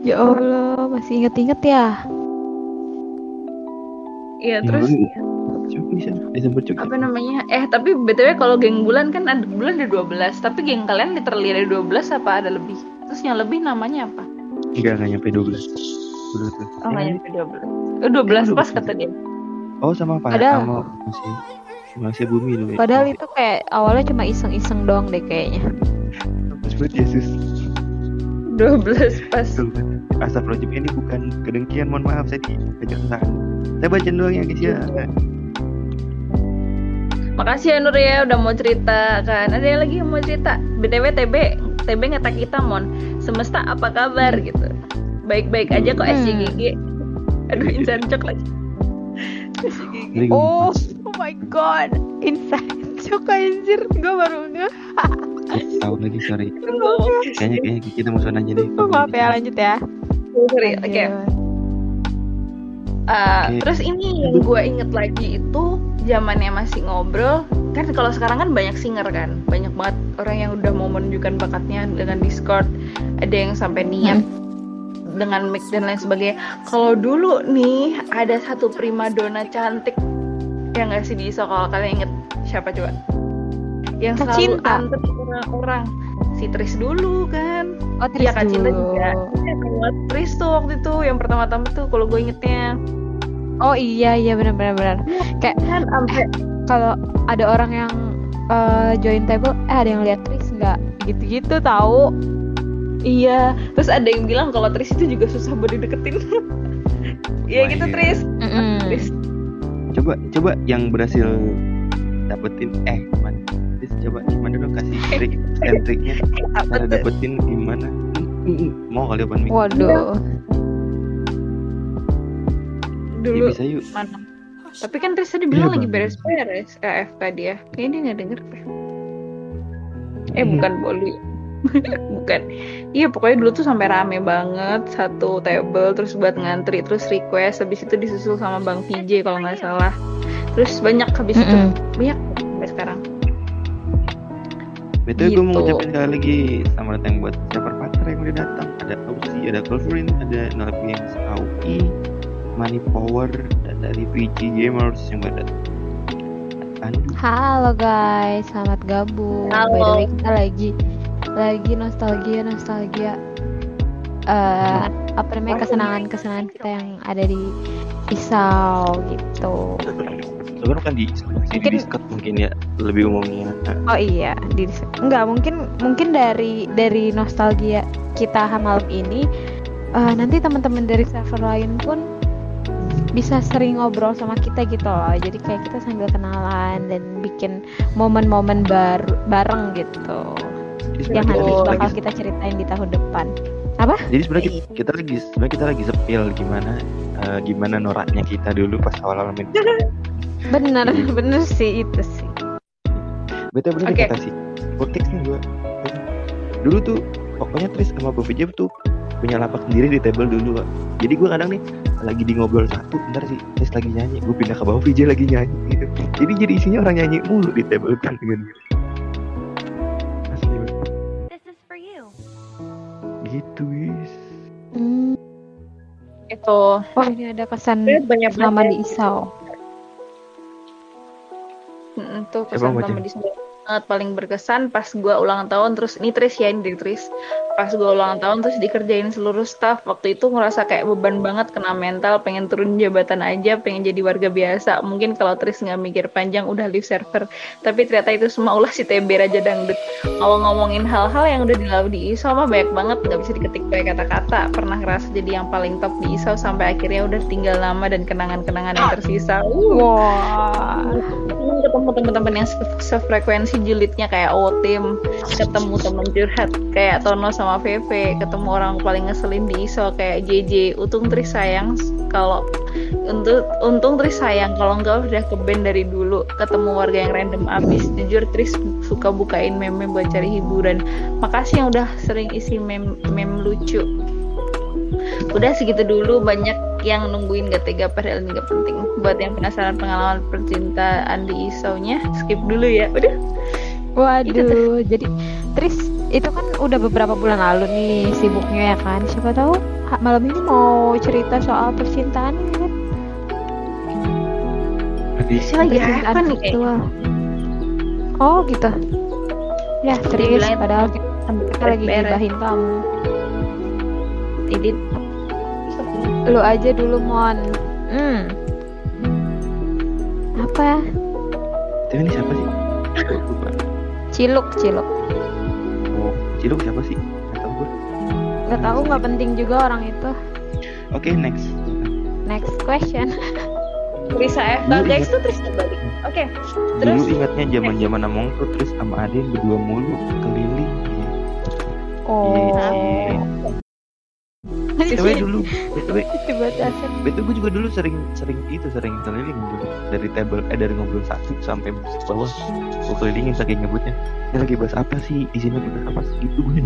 Ya Allah, masih inget-inget ya. Iya, Ya, terus bisa Desember juga. apa namanya? Eh, tapi BTW kalau geng bulan kan ada bulan ada 12, tapi geng kalian literally ada 12 apa ada lebih? Terus yang lebih namanya apa? Enggak, enggak nyampe 12. Dulu tuh. Oh, nggak Eh, nyampe 12. Oh, 12 pas kata dia. Oh, sama Pak. Padahal- Sama masih masih bumi dulu. ya. Padahal itu kayak awalnya cuma iseng-iseng doang deh kayaknya. Sebut Yesus. 12 pas. Astagfirullahaladzim ini bukan kedengkian, mohon maaf saya diajak kesalahan. Saya baca doang ya guys ya. Makasih ya Nur ya udah mau cerita kan. Ada yang lagi yang mau cerita? BTW TB, TB ngetak kita mon. Semesta apa kabar gitu. Baik-baik aja kok Hmm. SCGG. Aduh insan cok lagi. SCGG. Oh, oh my god. Inside joke anjir. Gue baru nge. tahu lagi sorry. Kayaknya kayaknya kita musuhan aja deh. Oh, maaf ya, lanjut ya. Sorry, oke. Lanjut. Uh, Oke. Terus ini yang gue inget lagi itu zamannya masih ngobrol kan kalau sekarang kan banyak singer kan banyak banget orang yang udah mau menunjukkan bakatnya dengan Discord ada yang sampai niat dengan mic dan lain sebagainya kalau dulu nih ada satu primadona cantik yang nggak sih di ISO kalau kalian inget siapa coba yang Kak selalu Cinta. antet orang-orang si Tris dulu kan Oh, Iya Tris Kak Cinta dulu. juga Iya, Kak Tris tuh waktu itu yang pertama-tama tuh kalau gue ingetnya Oh iya iya benar benar benar. Kayak kan sampai kalau ada orang yang eh, join table, eh ada yang lihat Tris nggak? Gitu-gitu tahu. Iya, terus ada yang bilang kalau Tris itu juga susah buat dideketin. Iya Wah, gitu iya. Tris. Mm-mm. Tris. Coba coba yang berhasil dapetin eh gimana? Terus coba gimana dong kasih trik and triknya cara dapetin gimana? Mm, mm, Mau kali open mic? Waduh. Dulu Ya, bisa yuk. mana? Tapi kan Tris tadi bilang Iya, lagi beres-beres AFK dia. Kayaknya dia nggak denger deh. Eh Iya. bukan Bolu. bukan. Iya pokoknya dulu tuh sampai rame banget satu table terus buat ngantri terus request habis itu disusul sama Bang PJ kalau nggak salah. terus banyak habis itu Mm-mm. banyak sampai sekarang Betul gue mau Gitu. ngucapin sekali lagi selamat datang buat server partner yang udah datang. Ada Ausi, ada Colvin, ada Nolap Games AUI, Money Power, dan dari VG Gamers yang udah datang. Halo guys, selamat gabung. By the Halo. way kita lagi lagi nostalgia nostalgia eh apa namanya kesenangan kesenangan kita yang ada di Isau gitu. sebenarnya kan di di Mungkin- Discord mungkin ya lebih umumnya. Oh iya, di enggak mungkin mungkin dari dari nostalgia kita malam ini eh, nanti teman-teman dari server lain pun bisa sering ngobrol sama kita gitu loh. Jadi kayak kita sambil kenalan dan bikin momen-momen baru bareng gitu. Jadi Yang nanti kita bakal lagi, kita ceritain di tahun depan. Apa? jadi sebenarnya kita, kita lagi sebenarnya kita lagi sepil gimana eh, gimana noraknya kita dulu pas awal-awal main. Bener, bener sih itu sih. Betul bener Oke. kata sih. Vortex nih gue. Dulu tuh pokoknya Tris sama VJ tuh punya lapak sendiri di table dulu Pak. Jadi gue kadang nih lagi di ngobrol satu, ntar sih Tris lagi nyanyi, gue pindah ke bawah VJ lagi nyanyi gitu. Jadi jadi isinya orang nyanyi mulu di table kan dengan gitu. Gitu guys. Hmm. itu Oh ini ada kesan banyak selama di Isau. Mm, kesan mau pertama baca? di sana banget paling berkesan pas gua ulang tahun terus ini Tris ya ini Tris. Pas gua ulang tahun terus dikerjain seluruh staff. Waktu itu ngerasa kayak beban banget kena mental pengen turun jabatan aja pengen jadi warga biasa. Mungkin kalau Tris nggak mikir panjang udah leave server. Tapi ternyata itu semua ulah si TB Raja Dangdut. Ngomong-ngomongin hal-hal yang udah dilalu di ISO mah banyak banget nggak bisa diketik pakai kata-kata. Pernah ngerasa jadi yang paling top di ISO sampai akhirnya udah tinggal nama dan kenangan-kenangan yang tersisa. Uh Wah. ketemu teman-teman yang se- sefrekuensi julidnya kayak Otim ketemu temen curhat kayak Tono sama VV ketemu orang paling ngeselin di ISO kayak JJ untung Tris sayang kalau untuk untung Tris sayang kalau enggak udah ke band dari dulu ketemu warga yang random. Abis jujur Tris suka bukain meme buat cari hiburan. Makasih yang udah sering isi meme meme lucu. Udah segitu dulu banyak yang nungguin gak tega padahal ini gak penting buat yang penasaran pengalaman percintaan di ISO-nya skip dulu ya udah Waduh, jadi Tris itu kan udah beberapa bulan lalu nih sibuknya ya kan. Siapa tahu malam ini mau cerita soal percintaan kan? Tadi sih lagi Percintaan apa nih kayaknya. Oh gitu. Ya Tris, padahal kita, lagi beres. gibahin kamu. edit Lu aja dulu Mon. Hmm. Apa? Tapi ini siapa sih? Ciluk, ciluk. Oh, Ciluk siapa sih? Gak tau gue. Gak tahu nggak penting juga orang itu. Oke, next. Next question. Risa Dulu guys ingat- tuh Tris kembali oke Dulu terus ingatnya zaman-zaman Among tuh Tris sama Ade berdua mulu keliling. Iya. Oh. BTW dulu, BTW. BTW gue juga dulu sering sering itu sering keliling dulu dari table eh dari ngobrol satu sampai bawah gue kelilingin saking ngebutnya. Ini lagi bahas apa sih? Di sini lagi bahas apa sih? Itu gue.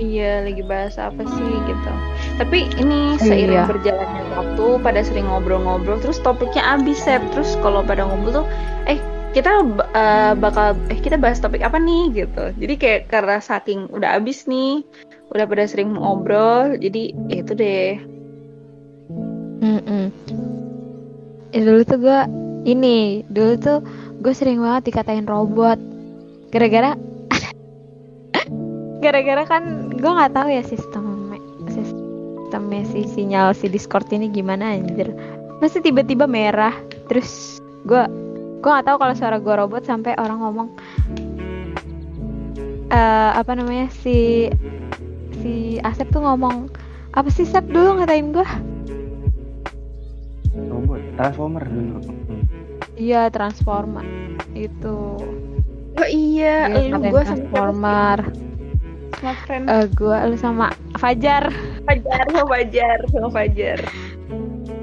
Iya, lagi bahas apa sih gitu. Tapi ini seiring Iya. berjalannya waktu pada sering ngobrol-ngobrol terus topiknya abis Sep. Terus kalau pada ngobrol tuh eh kita eh, bakal eh kita bahas topik apa nih gitu. Jadi kayak karena saking udah abis nih, udah pada sering ngobrol, jadi ya itu deh. Mm-mm. Ya, dulu tuh gue ini dulu tuh gue sering banget dikatain robot gara-gara gara-gara kan gue nggak tahu ya sistem sistemnya si sinyal si Discord ini gimana anjir masih tiba-tiba merah terus gue gue nggak tahu kalau suara gue robot sampai orang ngomong eh apa namanya si si Asep tuh ngomong apa sih Sep dulu ngatain gue Robot, transformer dulu. Iya transformer itu. Oh iya, Iya, lu sama transformer. sama friend Eh gua lu sama Fajar. Fajar sama Fajar sama Fajar.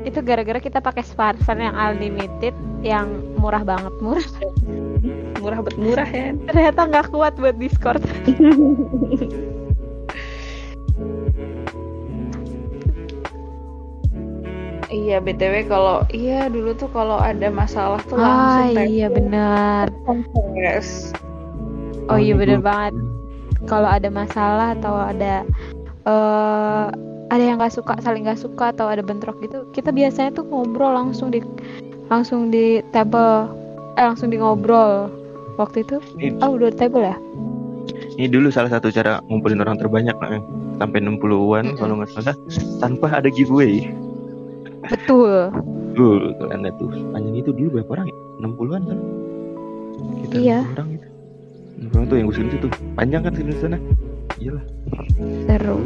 Itu gara-gara kita pakai smartphone yang unlimited yang murah banget murah. Murah bet murah ya. Ternyata nggak kuat buat Discord. iya btw kalau iya dulu tuh kalau ada masalah tuh Ah langsung iya benar. confess. Oh iya gua- banget. Kalau ada masalah atau ada eh ada yang nggak suka saling nggak suka atau ada bentrok gitu, kita biasanya tuh ngobrol langsung di langsung di table, eh langsung di ngobrol. Waktu itu, Ini, oh udah di table ya? ini dulu salah satu cara ngumpulin orang terbanyak lah, sampai 60-an kalau nggak salah tanpa ada giveaway. Betul. Dulu tuh anda tuh panjang itu dulu berapa orang ya? 60-an kan? Kita Iya. 60 orang itu. 60 orang tuh yang gue itu tuh panjang kan sini sana. Iyalah. Seru.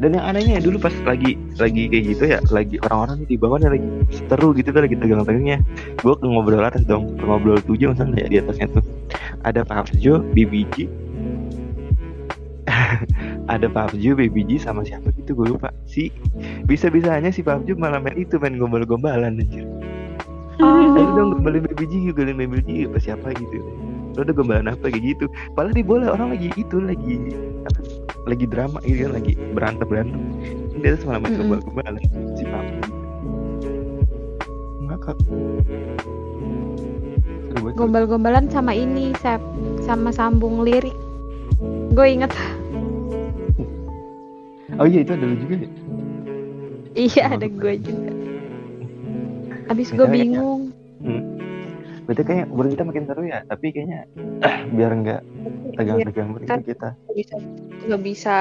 Dan yang anehnya ya, dulu pas lagi lagi kayak gitu ya, lagi orang-orang di bawahnya lagi seteru gitu kan lagi tegang-tegangnya. Gue ngobrol atas dong, ngobrol tujuh misalnya ya di atasnya tuh. Ada Pak Arjo, BBG, ada Arjo, BBG sama siapa gitu gue lupa. Si bisa-bisanya si Arjo malah main itu main gombal-gombalan anjir. Ayo dong gombalin BBG, gombalin BBG apa siapa gitu. Lo udah gombalan apa kayak gitu. Padahal di bola orang lagi itu lagi apa, lagi drama gitu kan lagi berantem berantem. Dia tuh malah main gombal-gombalan si Arjo. Ngakak. Gombal-gombalan sama ini, Sep, sama sambung lirik. Gue inget. Oh iya itu ada lu juga ya? Iya ada gue juga. Abis gue Btw kayaknya- bingung. Hmm. Berarti kayak obrolan kita makin seru ya, tapi kayaknya biar nggak tegang-tegang begitu Kan- kita. Nggak bisa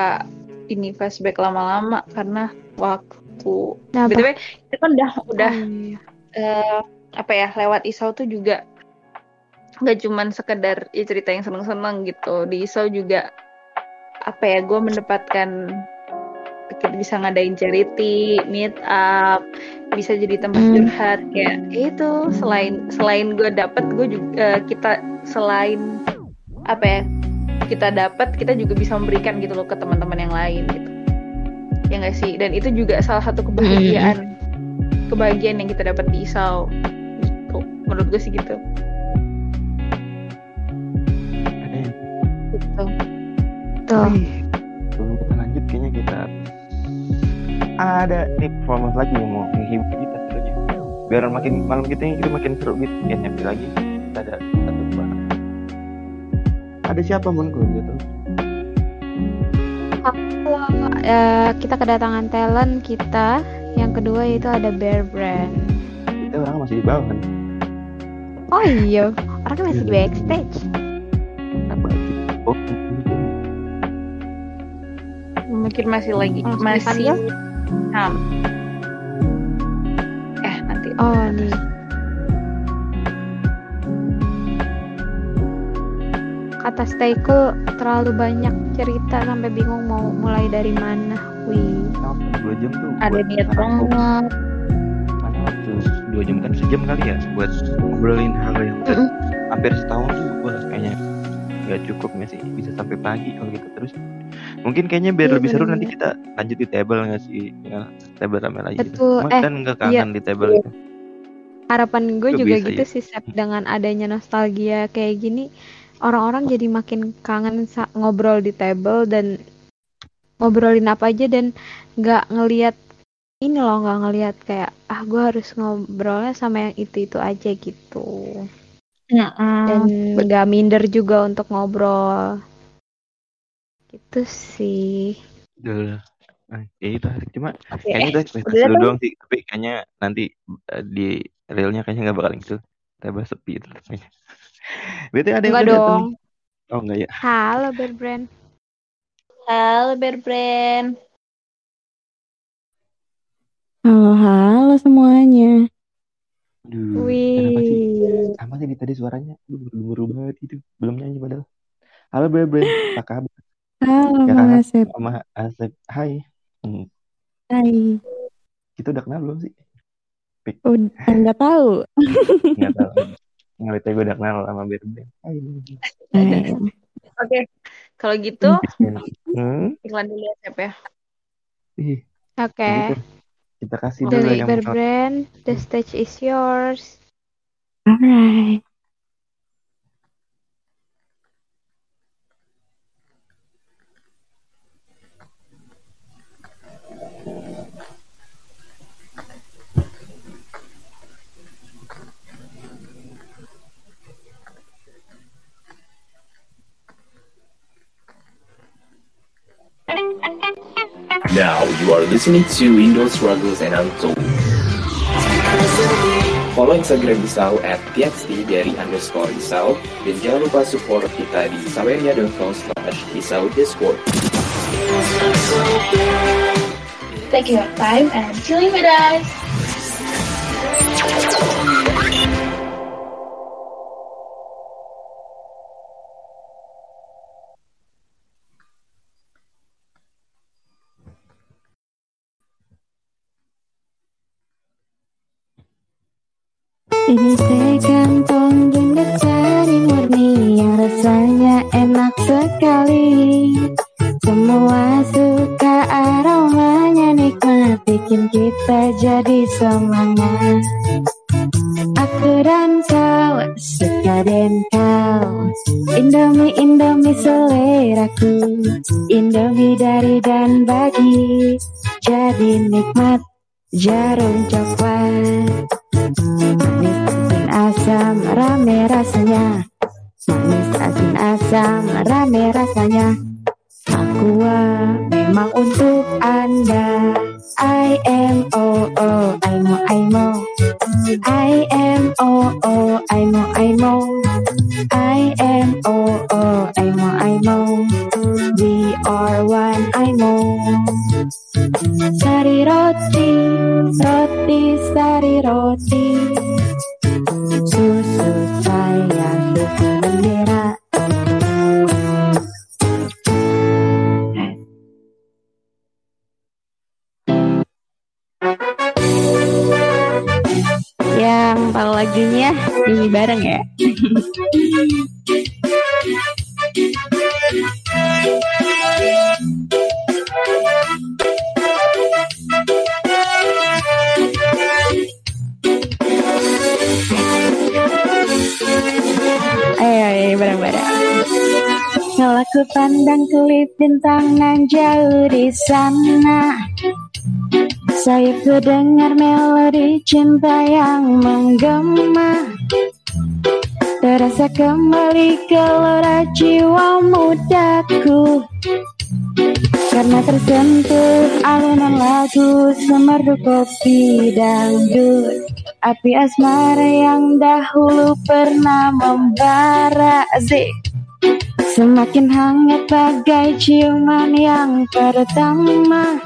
ini flashback lama-lama karena waktu Nah, btw itu kan udah udah Oh, iya. eh, apa ya lewat Isau tuh juga nggak cuman sekedar ya cerita yang seneng-seneng gitu di Isau juga apa ya gue mendapatkan bisa ngadain charity meet up bisa jadi tempat Hmm. curhat kayak ya itu. Selain selain gue dapet gue juga kita selain apa ya kita dapat kita juga bisa memberikan gitu loh ke teman-teman yang lain gitu. Ya nggak sih? Dan itu juga salah satu kebahagiaan kebahagiaan yang kita dapat di Isau gitu menurut gue sih gitu. Gitu. Tuh. Ada nih performance lagi yang mau menghibur kita sebenarnya. Biar makin malam kita ini kita makin seru gitu. Ya nyampe lagi kita ada satu dua. Ada siapa mun kalau gitu? Eh, kita kedatangan talent kita. Yang kedua itu ada Bear Brand. Kita orang masih di bawah kan? Oh iya, orangnya masih di backstage. Apa sih? Oh, mungkin masih lagi masih dipanggil? Ham eh nanti Oh nih. Kata Stayko terlalu banyak cerita sampai bingung mau mulai dari mana. Wih. dua jam tuh? ada niat banget Mana waktu dua jam kan sejam kali ya buat ngobrolin hal yang hampir setahun tuh wah kayaknya nggak cukup nggak sih bisa sampai pagi kalau gitu terus mungkin kayaknya biar Iya, lebih seru bener. nanti kita lanjut di table nggak sih ya, table rame lagi gitu. Betul. Cuma Eh, kan nggak kangen di table Iya. itu Harapan gue Juga bisa, gitu ya. sih Sep dengan adanya nostalgia kayak gini orang-orang jadi makin kangen ngobrol di table dan ngobrolin apa aja dan nggak ngelihat ini loh nggak ngelihat kayak ah gue harus ngobrolnya sama yang itu itu aja gitu dan nggak minder juga untuk ngobrol gitu sih Udah. Nah, ya itu asik cuma kayaknya eh, itu ekspektasi udah lu dong. doang sih tapi kayaknya nanti eh, di realnya kayaknya nggak bakal gitu table sepi itu kayaknya Berarti ada yang Enggak udah datang dong. nih? Oh enggak ya. halo Bear Brand halo Bear Brand Halo, halo semuanya. Aduh, kenapa sih? wih Sama sih di tadi suaranya. Aduh, buru-buru banget itu. Belum nyanyi padahal. Halo Bre, apa kabar? Halo, Ya Bang kan? Asep. Sama Asep. Hai. Hmm, Hai. kita udah kenal belum sih? Udah nggak tahu. Enggak tahu. Gue udah kenal sama Bre. Hai. Eh, oke kalau gitu Hmm, iklan dulu ya Sep ya ih, oke gitu. Kita kasih dulu dari yang Brand the stage is yours alright. Now you are listening to Indo Struggles and Untold. Follow Instagram Isau at txt dari underscore Isau dan jangan lupa support kita di saweria.com slash Isau Discord. Thank you for your time and chilling with us. Sana Saya ku dengar melodi cinta yang menggema. Terasa kembali gelora jiwa mudaku. Karena tersentuh alunan lagu Semerdu kopi dangdut. Api asmara yang dahulu pernah membara Zik Semakin hangat bagai ciuman yang pertama.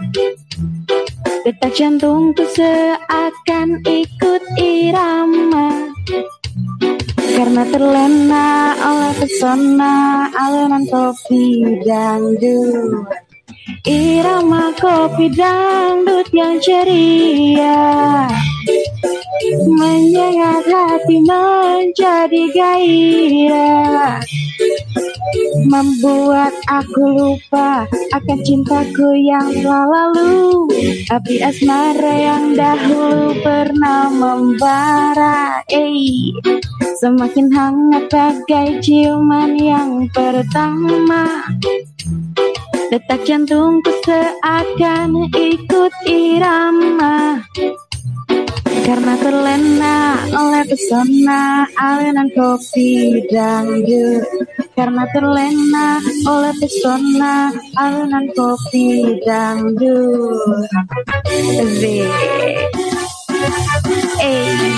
Detak jantungku seakan ikut irama. Karena terlena oleh pesona alunan kopi dangdut Irama kopi dangdut yang ceria. Menyengat hati menjadi gairah. Membuat aku lupa akan cintaku yang lalu. Api asmara yang dahulu pernah membara. Eh, Semakin hangat bagai ciuman yang pertama Detak jantungku seakan ikut irama. Karena terlena oleh pesona alunan kopi dangdut. Karena terlena oleh pesona alunan kopi dangdut. Zik Eh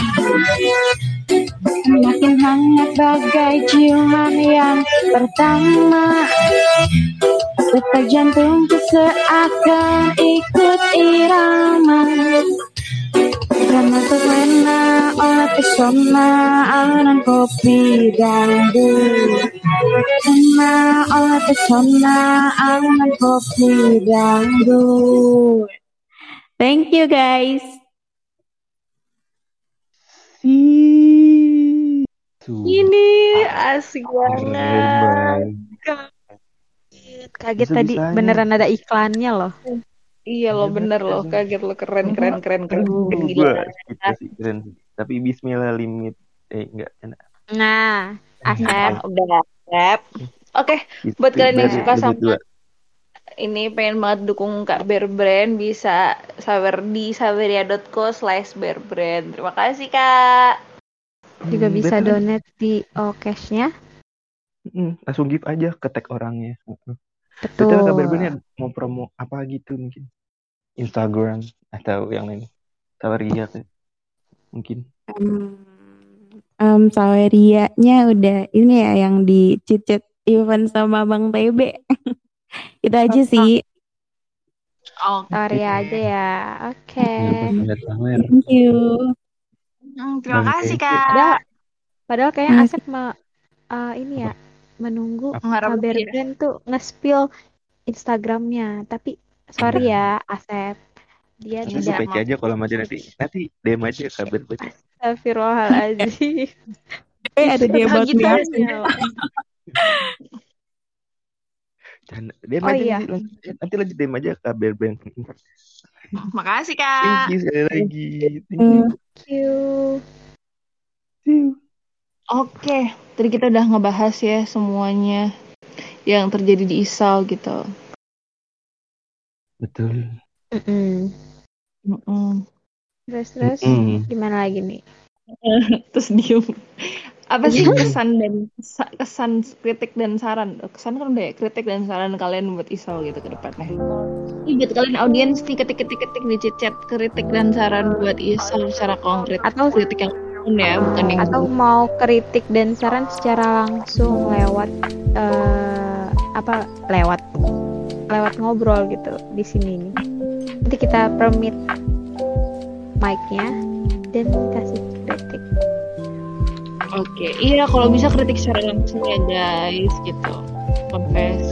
Semakin hangat bagai ciuman yang pertama. Detak jantungku seakan ikut irama. Karena terlena oleh pesona alunan kopi dangdut Terlena oleh pesona alunan kopi dangdut Thank you guys Ini asik banget. Kaget tadi beneran ada iklannya loh. Iya loh bener loh kaget lo keren keren keren keren, keren sih keren sih. Tapi Bismillah limit eh enggak enak. Nah, Asep. Udah Asep. Oke, buat kalian yang suka sama. Ini pengen banget dukung Kak Bear Brand bisa sawer di saweria.co slash bear brand. Terima kasih Kak. Juga Hmm, bisa betul. donate di Okesnya. Mm, langsung give aja ke tag orangnya. Heeh. Betul. Betul kabar bener mau promo apa gitu mungkin. Instagram atau yang lain Saweria mungkin Um, um, Sawerianya udah ini ya yang di cicit event sama Bang TB. Itu aja sih. Oh, Saweria aja ya. Oke. Lihat Sawer. Thank you. Hmm, terima Bang kasih kak. Padahal, padahal kayaknya Hmm. Asep ma- eh, ini ya menunggu kabar ya. tuh nge-spill Instagramnya. Tapi sorry ya Asep, dia Nanti tidak baca aja kalau mati nanti nanti DM aja kabar baca. Astagfirullahaladzim. Eh, ada dia buat Gitu dia. Oh aja iya. nanti, lanjut- nanti lanjut DM aja kabar brand. Makasih Thank kak. you sekali lagi. Thank you. Thank you. See you. Oke, tadi kita udah ngebahas ya semuanya yang terjadi di Isau gitu. Betul. Mm-mm. Mm-mm. Terus terus Mm-mm. gimana lagi nih? Terus diem. Apa sih Iya. kesan dan kesan kritik dan saran? Kesan kan udah ya, kritik dan saran kalian buat Isau gitu ke depannya. Ini buat kalian audiens nih ketik-ketik-ketik di chat kritik dan saran buat Isau secara konkret. Atau kritik yang ya, bukan yang atau mau kritik dan saran secara langsung lewat eh, apa lewat lewat ngobrol gitu di sini nih. Nanti kita permit mic-nya dan kasih kritik. Oke, iya kalau bisa kritik secara langsung ya guys gitu. Confess.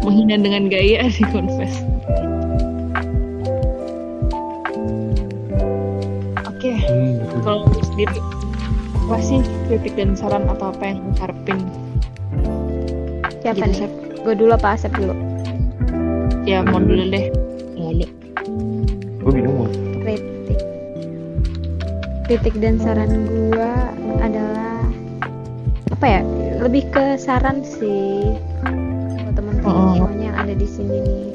Menghina dengan gaya sih confess. Oke, Hmm, betul. kalau lu sendiri apa sih kritik dan saran atau apa yang harapin? Siapa Gitu, nih? Sep. Gue dulu apa Asep dulu? Ya mau dulu deh. Mulu. Gue minum mau. Kritik. Kritik dan saran gue adalah apa ya? Lebih ke saran sih buat teman-teman Oh. semuanya yang ada di sini nih.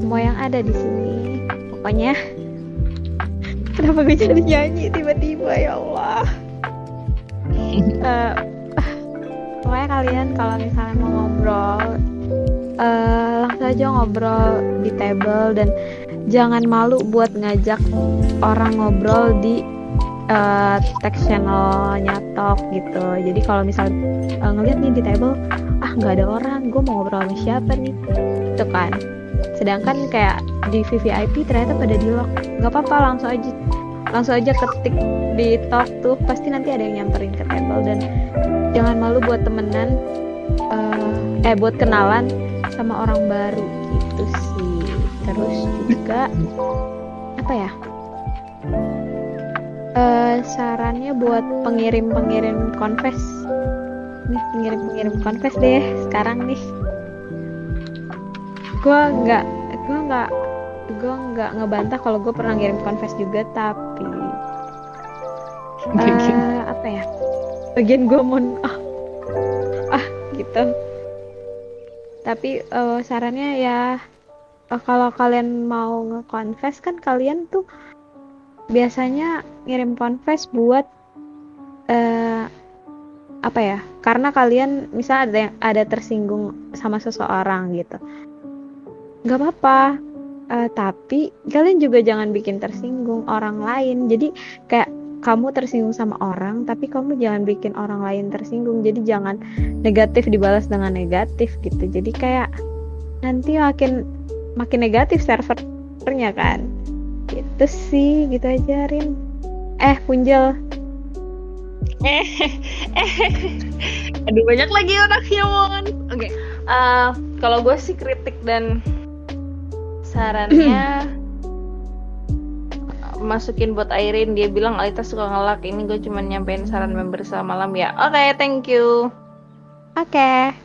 Semua yang ada di sini, pokoknya. Kenapa gue jadi nyanyi tiba-tiba ya Allah? Eh, pokoknya kalian kalau misalnya mau ngobrol, eh, langsung aja ngobrol di table dan jangan malu buat ngajak orang ngobrol di eh, text channelnya talk gitu. Jadi kalau misal eh, ngeliat nih di table, ah nggak ada orang, gue mau ngobrol sama siapa nih, gitu kan. Sedangkan kayak di VVIP ternyata pada di lock, nggak apa-apa langsung aja langsung aja ketik di talk tuh pasti nanti ada yang nyamperin ke table. Dan jangan malu buat temenan eh, eh buat kenalan sama orang baru gitu sih. Terus juga apa ya eh sarannya buat pengirim-pengirim confess. Nih pengirim-pengirim confess deh sekarang nih. Gue nggak gue nggak gue nggak ngebantah kalau gue pernah ngirim confess juga tapi eh, apa ya? Bagian gue mau ah, ah gitu. Tapi eh, sarannya ya eh, kalau kalian mau nge-confess kan kalian tuh biasanya ngirim confess buat eh apa ya karena kalian misal ada yang ada tersinggung sama seseorang gitu. Nggak apa-apa Eh, tapi kalian juga jangan bikin tersinggung orang lain. Jadi kayak kamu tersinggung sama orang tapi kamu jangan bikin orang lain tersinggung. Jadi jangan negatif dibalas dengan negatif gitu. Jadi kayak nanti makin makin negatif servernya kan gitu sih gitu aja Rin. Eh Punjel Eh, eh, aduh banyak lagi orangnya mon. Oke, eh, kalau gue sih kritik dan sarannya masukin buat Airin. Dia bilang Alita suka ngelak. Ini gue cuma nyampein saran member selama malam ya. Oke thank you. Oke.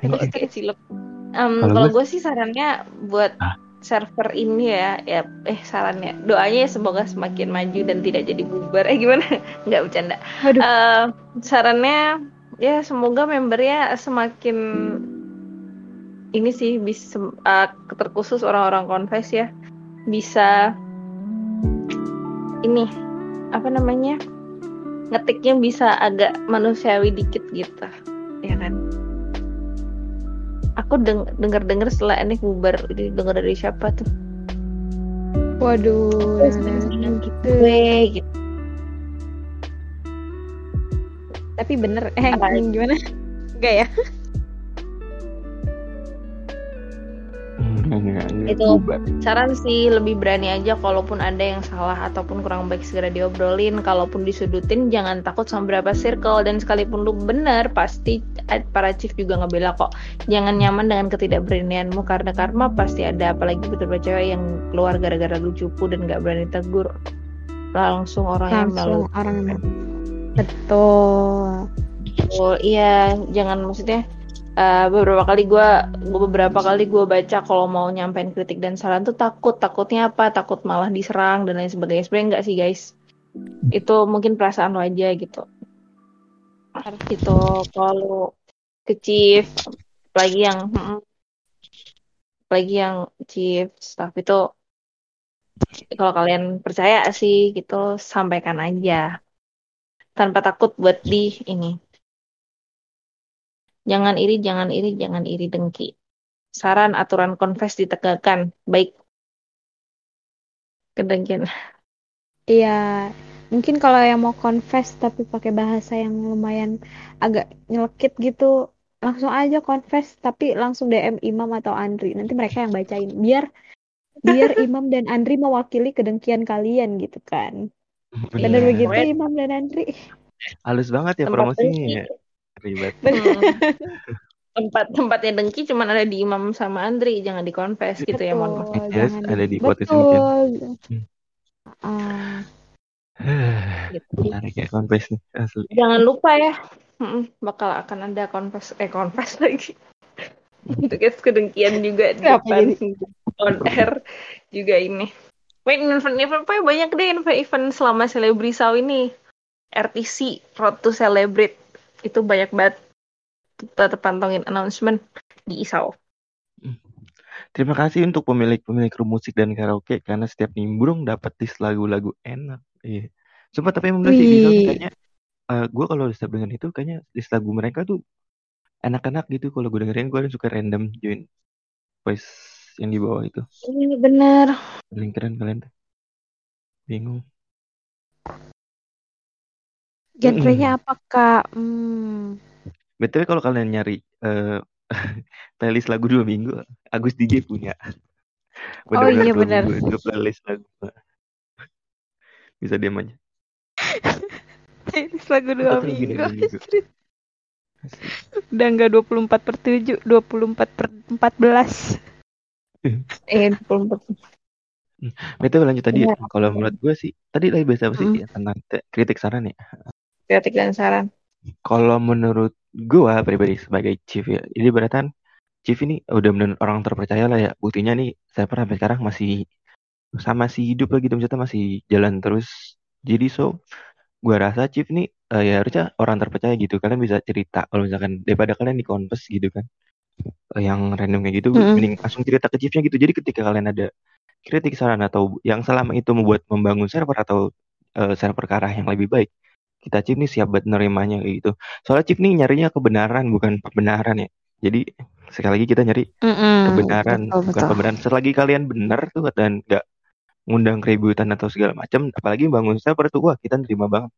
Kayak cilok Em, Kalau gue- gue sih sarannya buat server ini ya. Ya eh sarannya. Doanya ya semoga semakin maju dan tidak jadi bubar. Eh gimana? Nggak bercanda. Aduh. Eh, sarannya ya semoga membernya semakin ini sih bisa eh, terkhusus orang-orang confess ya. Bisa ini apa namanya? Ngetiknya bisa agak manusiawi dikit gitu. Ya kan aku deng denger denger setelah ini bubar denger dari siapa tuh Waduh, Terus nah, gitu. gue gitu Tapi bener, eh Apa? gimana? Enggak ya? Enggak, enggak, enggak. Itu. Bubar. saran sih lebih berani aja kalaupun ada yang salah ataupun kurang baik segera diobrolin kalaupun disudutin jangan takut sama berapa circle dan sekalipun lu bener pasti para chief juga ngebela kok jangan nyaman dengan ketidakberanianmu karena karma pasti ada apalagi beberapa cewek yang keluar gara-gara lu cupu dan gak berani tegur langsung orangnya Langsung malu orang Betul. Oh iya, jangan maksudnya eh, beberapa kali gua beberapa kali gua baca kalau mau nyampein kritik dan saran tuh takut, takutnya apa? Takut malah diserang dan lain sebagainya. Sebenarnya enggak sih guys. Itu mungkin perasaan lo aja gitu. Gitu kalau ke apalagi yang apalagi yang chief staff itu kalau kalian percaya sih gitu sampaikan aja tanpa takut buat di ini Jangan iri, jangan iri, jangan iri dengki. Saran aturan confess ditegakkan. Baik. Kedengkian. Iya, mungkin kalau yang mau confess tapi pakai bahasa yang lumayan agak nyelekit gitu, langsung aja confess tapi langsung DM Imam atau Andri. Nanti mereka yang bacain. Biar biar Imam dan Andri mewakili kedengkian kalian gitu kan. Bener Iya. begitu. Imam dan Andri? Halus banget ya Tempat promosinya dengki. Ribet. Hmm. Tempat tempatnya dengki cuman ada di Imam sama Andri, jangan di confess gitu ya, mohon maaf. Yes, jangan ada di- quotes mungkin. Betul. Hmm. Ah, Gitu. Menarik ya confess nih asli. Jangan lupa ya, mm-mm, bakal akan ada confess eh confess lagi. Itu guys kedengkian juga di depan on air juga ini. Wait, event-event apa ya? banyak deh event-event selama Celebrisau ini. RTC, Road to Celebrate. Itu banyak banget. Tetap pantengin announcement di Isau. Terima kasih untuk pemilik-pemilik room musik dan karaoke karena setiap nimbrung dapat list lagu-lagu enak. Iya. Sumpah tapi emang sih di Sound Wih. kayaknya gue kalau setiap dengan itu kayaknya list lagu mereka tuh enak-enak gitu kalau gue dengerin gue suka random join voice yang di bawah itu Ini bener. paling keren kalian tuh bingung genrenya apa Kak? Hmm. btw kalau kalian nyari eh, playlist lagu dua minggu Agus DJ punya Oh iya, dua benar. minggu itu playlist lagu bisa diam aja Playlist lagu dua minggu minggu. Udah enggak 24 per 7, 24 per 14. Eh, 24. Betul lanjut tadi ya. Benar. Kalau menurut gue sih tadi lagi bahas apa sih Mm. ya, tentang te- kritik saran ya. Kritik dan saran. Kalau menurut gue pribadi sebagai chief ya, ini berarti chief ini udah benar orang terpercaya lah ya. Buktinya nih saya pernah sampai sekarang masih sama masih hidup lagi gitu maksudnya masih jalan terus. Jadi so gue rasa chief nih eh, ya harusnya orang terpercaya gitu. Kalian bisa cerita kalau misalkan daripada kalian di confess gitu kan. Eh, yang random kayak gitu Mm-mm. mending langsung cerita ke chiefnya gitu. Jadi ketika kalian ada kritik saran atau yang selama itu membuat membangun server atau eh, server ke arah yang lebih baik kita chief nih siap buat nerimanya kayak gitu. Soalnya chief nih nyarinya kebenaran bukan pembenaran ya. Jadi sekali lagi kita nyari kebenaran betul, bukan betul. pembenaran. Selagi kalian benar tuh dan nggak ngundang keributan atau segala macam apalagi bangun server tuh wah kita nerima banget.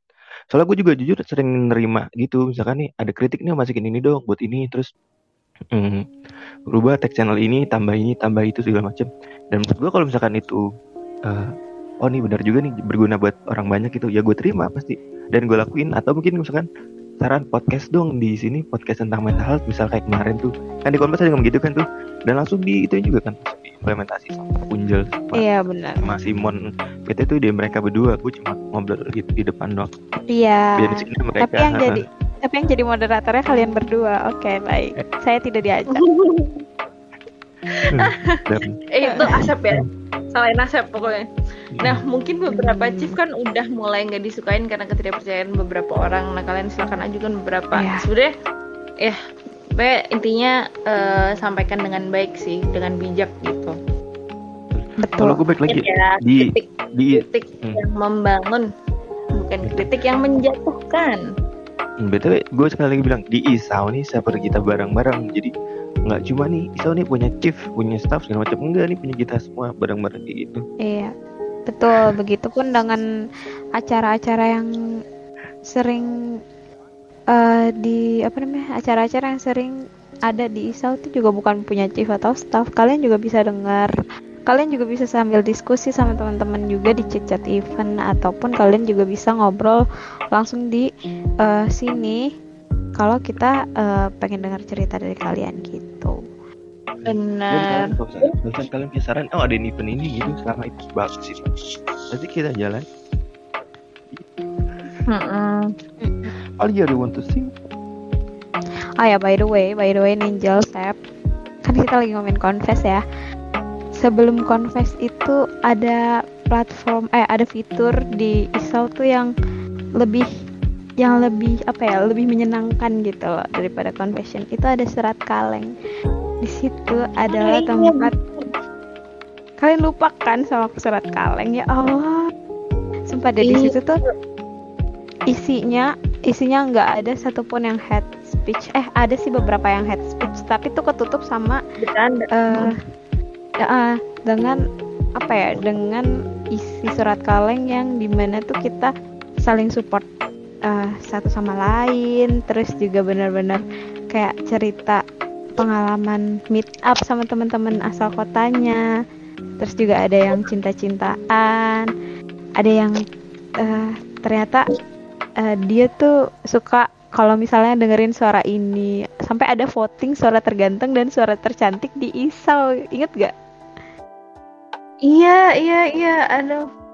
Soalnya gue juga jujur sering nerima gitu misalkan nih ada kritik nih masukin ini dong buat ini terus hmm, rubah tag channel ini tambah ini tambah itu segala macam. Dan menurut gue kalau misalkan itu eh, oh nih benar juga nih berguna buat orang banyak itu ya gue terima pasti dan gue lakuin atau mungkin misalkan saran podcast dong di sini podcast tentang mental health misal kayak kemarin tuh kan di kompas ada ngomong gitu kan tuh dan langsung di itu juga kan langsung diimplementasi sama Punjel sama, Iya benar. sama Simon itu tuh dia mereka berdua gue cuma ngobrol gitu di depan doang Iya. dan di sini mereka Tapi yang jadi tapi yang jadi moderatornya kalian berdua. Oke, baik. Saya tidak diajak. Eh itu Asep ya. Salahin Asep pokoknya. Nah mungkin beberapa chief kan udah mulai nggak disukain karena ketidakpercayaan beberapa orang. Nah kalian silakan ajukan beberapa. Iya. Sebenarnya ya, pokoknya intinya eh, sampaikan dengan baik sih, dengan bijak gitu. kalau Betul. gue balik lagi Ya, di kritik, di kritik Hmm. yang membangun, bukan kritik yang menjatuhkan. Hmm, btw gue sekali lagi bilang di Isau nih server kita bareng-bareng jadi nggak cuma nih Isau nih punya chief punya staff segala macam enggak nih punya kita semua bareng-bareng kayak gitu Iya, betul. Begitupun dengan acara-acara yang sering eh, di apa namanya acara-acara yang sering ada di ISAU itu juga bukan punya chief atau staff. Kalian juga bisa dengar. Kalian juga bisa sambil diskusi sama teman-teman juga di chat event ataupun kalian juga bisa ngobrol langsung di eh, sini kalau kita eh, pengen dengar cerita dari kalian gitu. Benar. Dan kalau misalnya, kalau misalnya kalian punya saran, oh ada event ini gitu, selama itu bagus sih. Nanti kita jalan. Mm-mm. Alia, do you want to sing? Ah ya, by the way, by the way, Ninja Sep, kan kita lagi ngomongin confess ya. Sebelum confess itu ada platform, eh ada fitur di Isau tuh yang lebih yang lebih apa ya lebih menyenangkan gitu loh daripada confession. Itu ada surat kaleng. Di situ adalah tempat kalian lupakan sama surat kaleng ya Allah. Sumpah deh di situ tuh isinya isinya nggak ada satupun yang head speech. Eh ada sih beberapa yang head speech tapi tuh ketutup sama ya, ah, dengan apa ya dengan isi surat kaleng yang di mana tuh kita saling support eh, satu sama lain terus juga benar-benar kayak cerita pengalaman meet up sama teman-teman asal kotanya terus juga ada yang cinta-cintaan ada yang eh, ternyata eh, dia tuh suka kalau misalnya dengerin suara ini sampai ada voting suara terganteng dan suara tercantik di Isau inget gak? Iya, iya, iya, aduh.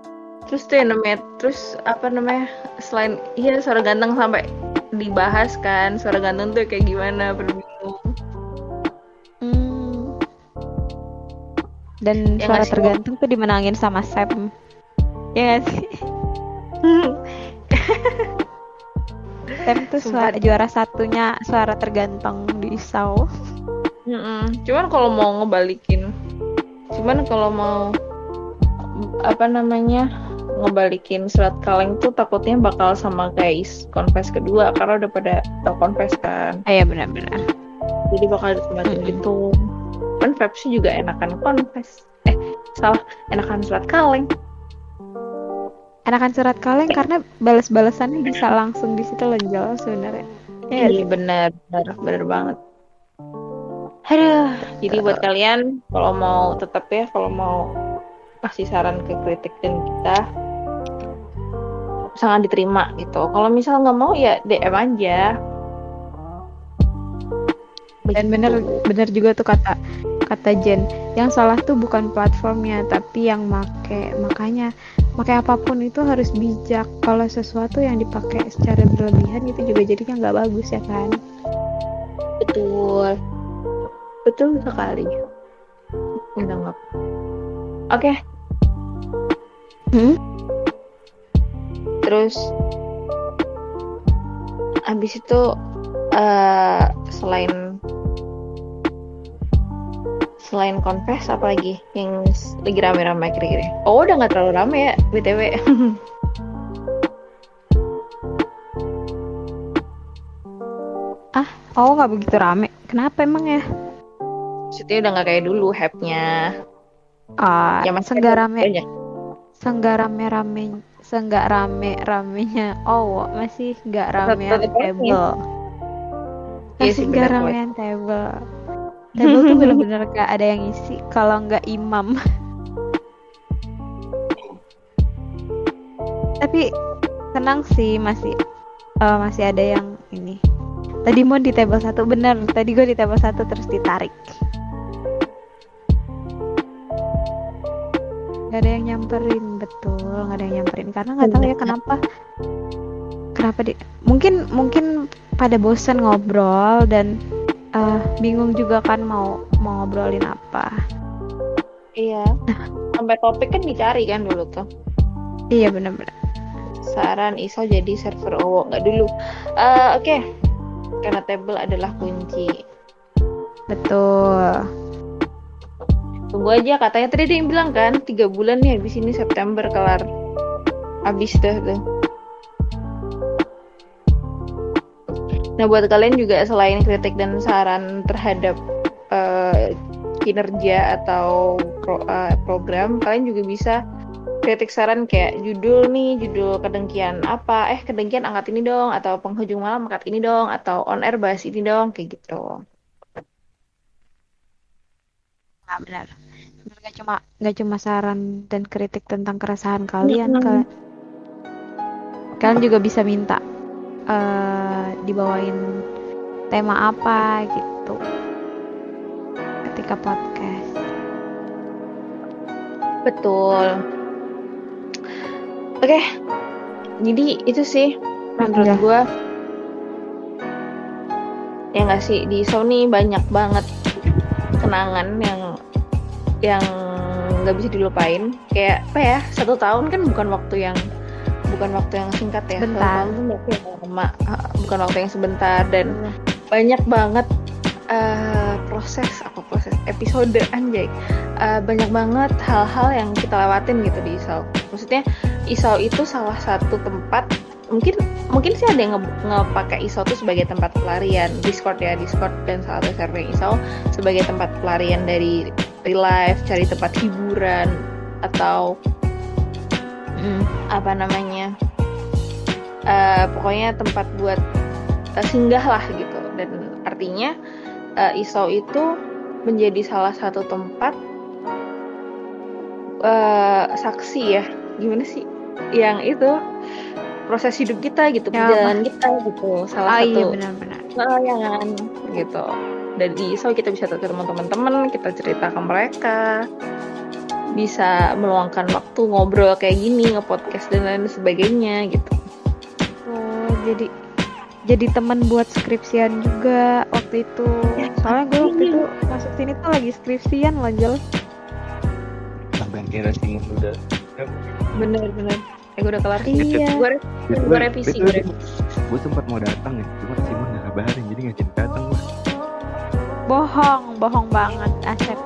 Terus tuh yang namanya, terus apa namanya, selain, iya suara ganteng sampai dibahas kan, suara ganteng tuh kayak gimana, berbingung. Hmm. Dan Ya suara tergantung tuh dimenangin sama Sam. Ya gak sih? Sam tuh suara, juara satunya suara terganteng di Isau. Mm-mm. Cuman kalau mau ngebalikin, cuman kalau mau apa namanya ngebalikin surat kaleng tuh takutnya bakal sama kayak is confess kedua karena udah pada tau confess kan. Ah, Iya benar-benar. Jadi bakal ditembakin gitu. Kan juga enakan confess. Eh salah, enakan surat kaleng. Enakan surat kaleng karena balas-balasannya bisa langsung di situ lonjol sebenarnya. Iya Iya benar, benar, benar banget. Aduh, jadi buat kalian kalau mau tetap ya, kalau mau kasih saran ke kritik dan kita sangat diterima gitu. Kalau misal nggak mau ya DM aja. Dan bener bener juga tuh kata kata Jen, yang salah tuh bukan platformnya tapi yang make. Makanya pakai apa pun itu harus bijak. Kalau sesuatu yang dipakai secara berlebihan itu juga jadinya nggak bagus ya kan? Betul. Betul sekali. Udah nggak. Oke. Hmm? Terus habis itu eh selain selain confess apa lagi yang lagi rame-rame kira-kira? Oh udah nggak terlalu rame ya btw. Ah, oh nggak begitu rame. Kenapa emang ya? Maksudnya udah nggak kayak dulu hype-nya. Ah, Ya, masih seenggak ada rame, banyak. Seenggak rame rame, seenggak rame ramenya. Oh, masih nggak ramean table. Iya Masih sih, nggak bener, ramean table. Table tuh bener-bener gak ada yang isi kalau nggak imam. Tapi tenang sih masih eh, masih ada yang ini. Tadi mau di table satu bener. Tadi gue di table satu terus ditarik. Gak ada yang nyamperin betul, gak ada yang nyamperin karena nggak tahu ya kenapa. Kenapa di? Mungkin mungkin pada bosan ngobrol dan eh, bingung juga kan mau mau ngobrolin apa. Iya. Sampai topik kan dicari kan dulu tuh. Iya bener-bener. Saran Isa jadi server OWO nggak dulu. Eh, Oke. Karena table adalah kunci. Betul. Tunggu aja katanya tadi ada yang bilang kan tiga bulan nih habis ini September kelar. Habis dah tuh. Nah buat kalian juga selain kritik dan saran terhadap eh, kinerja atau pro- eh, program kalian juga bisa kritik saran kayak judul nih judul kedengkian apa eh kedengkian angkat ini dong atau penghujung malam angkat ini dong atau on air bahas ini dong kayak gitu Nah, benar. Nggak cuma nggak cuma saran dan kritik tentang keresahan kalian, kalian, kalian juga bisa minta eh dibawain tema apa gitu ketika podcast. betul oke jadi itu sih menurut Iya. gue ya nggak sih di Sony banyak banget kenangan yang yang nggak bisa dilupain. Kayak apa ya satu tahun kan bukan waktu yang bukan waktu yang singkat ya. Bentar. waktu yang lama. Uh, bukan waktu yang sebentar. Dan banyak banget uh, proses apa proses episode anjay. Uh, banyak banget hal-hal yang kita lewatin gitu di Isau maksudnya Isau itu salah satu tempat mungkin mungkin sih ada yang nge ngepakai Isau itu sebagai tempat pelarian. Discord ya Discord dan salah satu server Isau sebagai tempat pelarian dari real life cari tempat hiburan atau mm, apa namanya eh, pokoknya tempat buat eh, singgah lah gitu. Dan artinya eh, Isau itu menjadi salah satu tempat eh, saksi ya. Gimana sih? Yang itu proses hidup kita gitu Ya, perjalanan kita gitu salah Ah, satu iya, benar-benar. pelayanan gitu dan di Isau kita bisa ketemu teman-teman kita cerita ke mereka bisa meluangkan waktu ngobrol kayak gini nge-podcast dan lain sebagainya gitu Oh, jadi jadi teman buat skripsian juga waktu itu. Soalnya gue waktu itu masuk sini tuh lagi skripsian loh, Jel. sampai kira Simon udah bener-bener eh gue udah kelar Iya. gue gue revisi gue revisi gue sempat mau datang ya cuma Simon nggak kabarin jadi nggak jadi datang gue Bohong, bohong banget, Asep.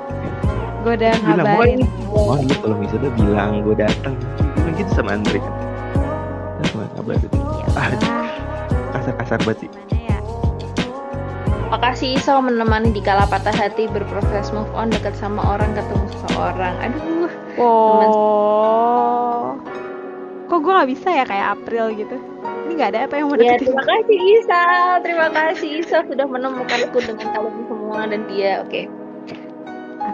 Gue udah bilang ngabarin. mohon lu kalau misalnya bilang gue datang bilang gitu sama Andre kan ya gue kabarin ah kasar-kasar banget sih Makasih Isau menemani di kala patah hati berproses move on dekat sama orang ketemu seseorang. Aduh. Oh. Kok gue gak bisa ya kayak April gitu? Ini gak ada apa yang mau Ya, deketin terima kasih Isau. Terima kasih Isau sudah menemukanku dengan kalian semua dan dia. Oke.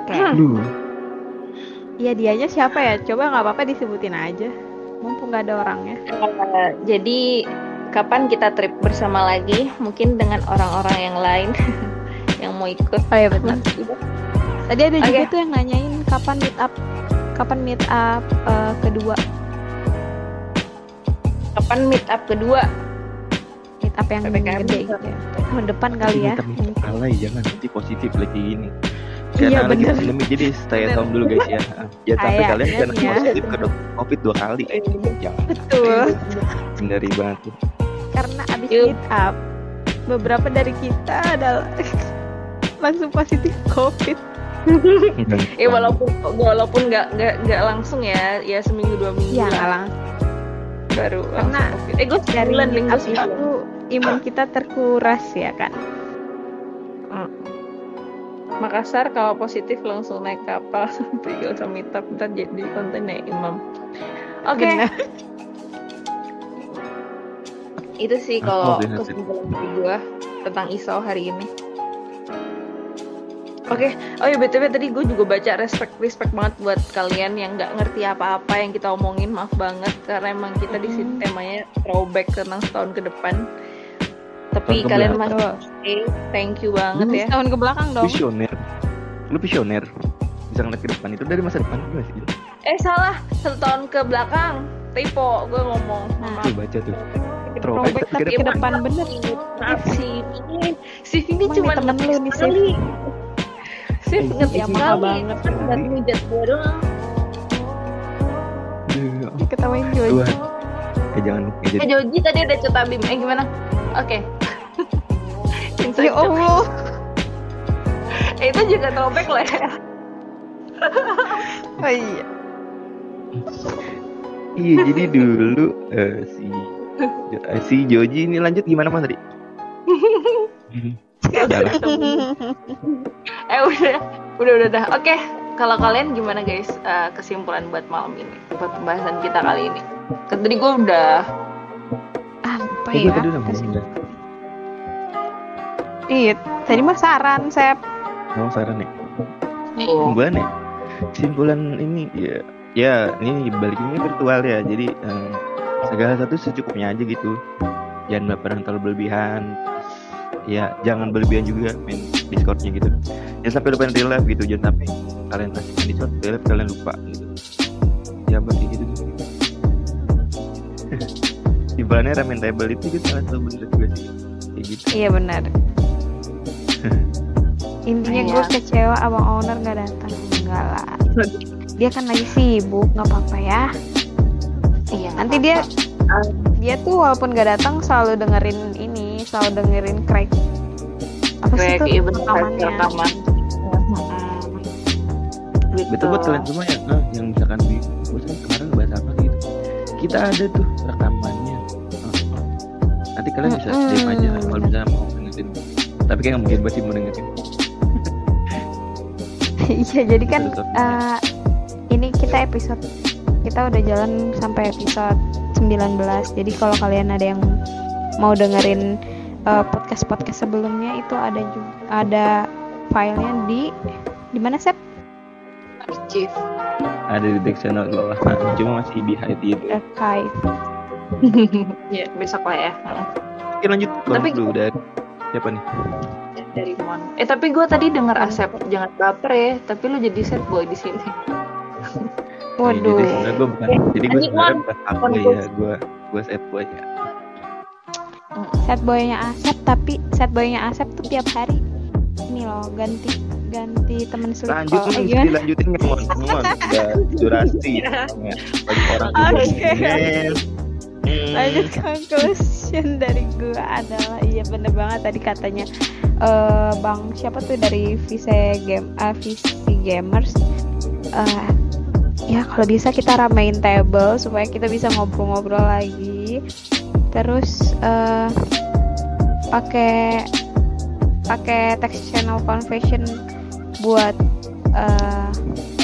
Oke. Aduh. Iya dianya siapa ya? Coba nggak apa-apa disebutin aja. Mumpung nggak ada orangnya. Eh, jadi kapan kita trip bersama lagi? Mungkin dengan orang-orang yang lain yang mau ikut. Oh iya benar. Tadi ada juga Oke. tuh yang nanyain kapan meet up, kapan meet up eh, kedua, Kapan meet up kedua? meet up yang PPKM. gede gitu ya. Tahun depan kali ya. minta minta alay jangan nanti positif lagi gini Iya, karena lagi bener. pandemi jadi stay at home dulu guys ya ya sampai kalian kena ya. positif ke covid dua kali jangan Betul. hindari banget tuh. Karena abis meet up, beberapa dari kita adalah langsung positif COVID. Eh walaupun walaupun nggak nggak nggak langsung ya, ya seminggu dua minggu Iya, lah. nggak langsung. Baru Karena langsung COVID. eh gue dari sebulan up itu imun kita terkuras ya kan. Makassar kalau positif langsung naik kapal sampai gak usah meet up ntar jadi kontennya Imam. Oke. Benar. Itu sih kalau kesimpulan dari gue tentang Isau hari ini. Oke, oh ya btw tadi gue juga baca respect respect banget buat kalian yang nggak ngerti apa-apa yang kita omongin, maaf banget karena emang kita di sini temanya throwback tentang setahun ke depan. Tapi Tahun ke kalian belakang. masih stay, thank you banget ya. Tahun ke belakang dong. visioner lu visioner bisa ngeliat ke depan itu dari masa depan juga sih Eh salah, satu tahun ke belakang. Typo, gue ngomong. Nah. tuh baca tuh Throwback tapi ke depan bener. Maaf sih, ini Sif ini cuma temen lu nih, Sif. Sekali. Sif ngetik ya, sekali, mahal banget. kan nggak ngejat gue doang. Duh, Ketawain Joji. Eh jangan ya, Eh jadi Joji tadi udah cerita Bim, eh gimana? Oke. Inside Ya. Allah. Eh, itu juga throwback lah ya. Oh iya. iya jadi dulu eh, si si Joji ini lanjut gimana mas tadi Eh udah, udah udah udah. Oke, kalau kalian gimana guys eh, kesimpulan buat malam ini, buat pembahasan kita kali ini? Kan Tadi gue udah Apa Eh, gue ya? Iya, tadi mah saran, Sep. Ngomong saran nih. Oh. Gimana ya? Kesimpulan ini ya ya ini balik ini virtual ya. Jadi eh, segala satu secukupnya aja gitu. Jangan baperan terlalu berlebihan. Ya jangan berlebihan juga main Discordnya gitu. Jangan sampai lupain real life gitu. Jangan sampai kalian asik main Discord real life kalian lupa gitu. Ya berarti gitu. Simpulannya ramen table itu juga salah satu bener juga sih. Kayak gitu. Iya benar. Intinya Iya. gue kecewa abang owner nggak datang. Enggak lah. Dia kan lagi sibuk, nggak apa-apa ya. Iya. Nanti dia dia tuh walaupun nggak datang selalu dengerin selalu dengerin crack. Apa sih Crack, tuh iya rekamannya? rekaman. Gitu. Betul buat kalian semua yang eh, yang misalkan di bosan kemarin bahas apa gitu. Kita ada tuh rekamannya. Nanti kalian bisa Mm-mm, DM aja kalau bener. bisa mau dengerin. Tapi kayak nggak mungkin banget sih mau dengerin. Iya, jadi kan eh, ini kita episode kita udah jalan sampai episode 19. Jadi kalau kalian ada yang mau dengerin eh, podcast-podcast sebelumnya itu ada juga ada filenya di di mana Sep? Archive. Ada di back channel bawah. Nah, cuma masih di hide gitu. Archive. Ya besok lah ya. Oke lanjut. Tapi- dulu udah siapa nih? Dari Mon. Eh tapi gue tadi dengar Asep jangan baper ya. Tapi lu jadi set boy di sini. Waduh. Jadi sebenarnya gue bukan. Jadi gue sebenarnya bukan gue- ya. Gue gue set boy ya. Set boynya Asep tapi set boynya Asep tuh tiap hari ini loh ganti ganti temen selingkuh. Lanjut Eh, nih, gimana? dilanjutin nggak mau semua udah durasi. Ya. Bagi orang Oke. Yes. Hmm. lanjut conclusion dari gua adalah iya bener banget tadi katanya eh bang siapa tuh dari VC game ah VC gamers eh ya kalau bisa kita ramein table supaya kita bisa ngobrol-ngobrol lagi terus eh pakai pakai text channel conversation buat eh,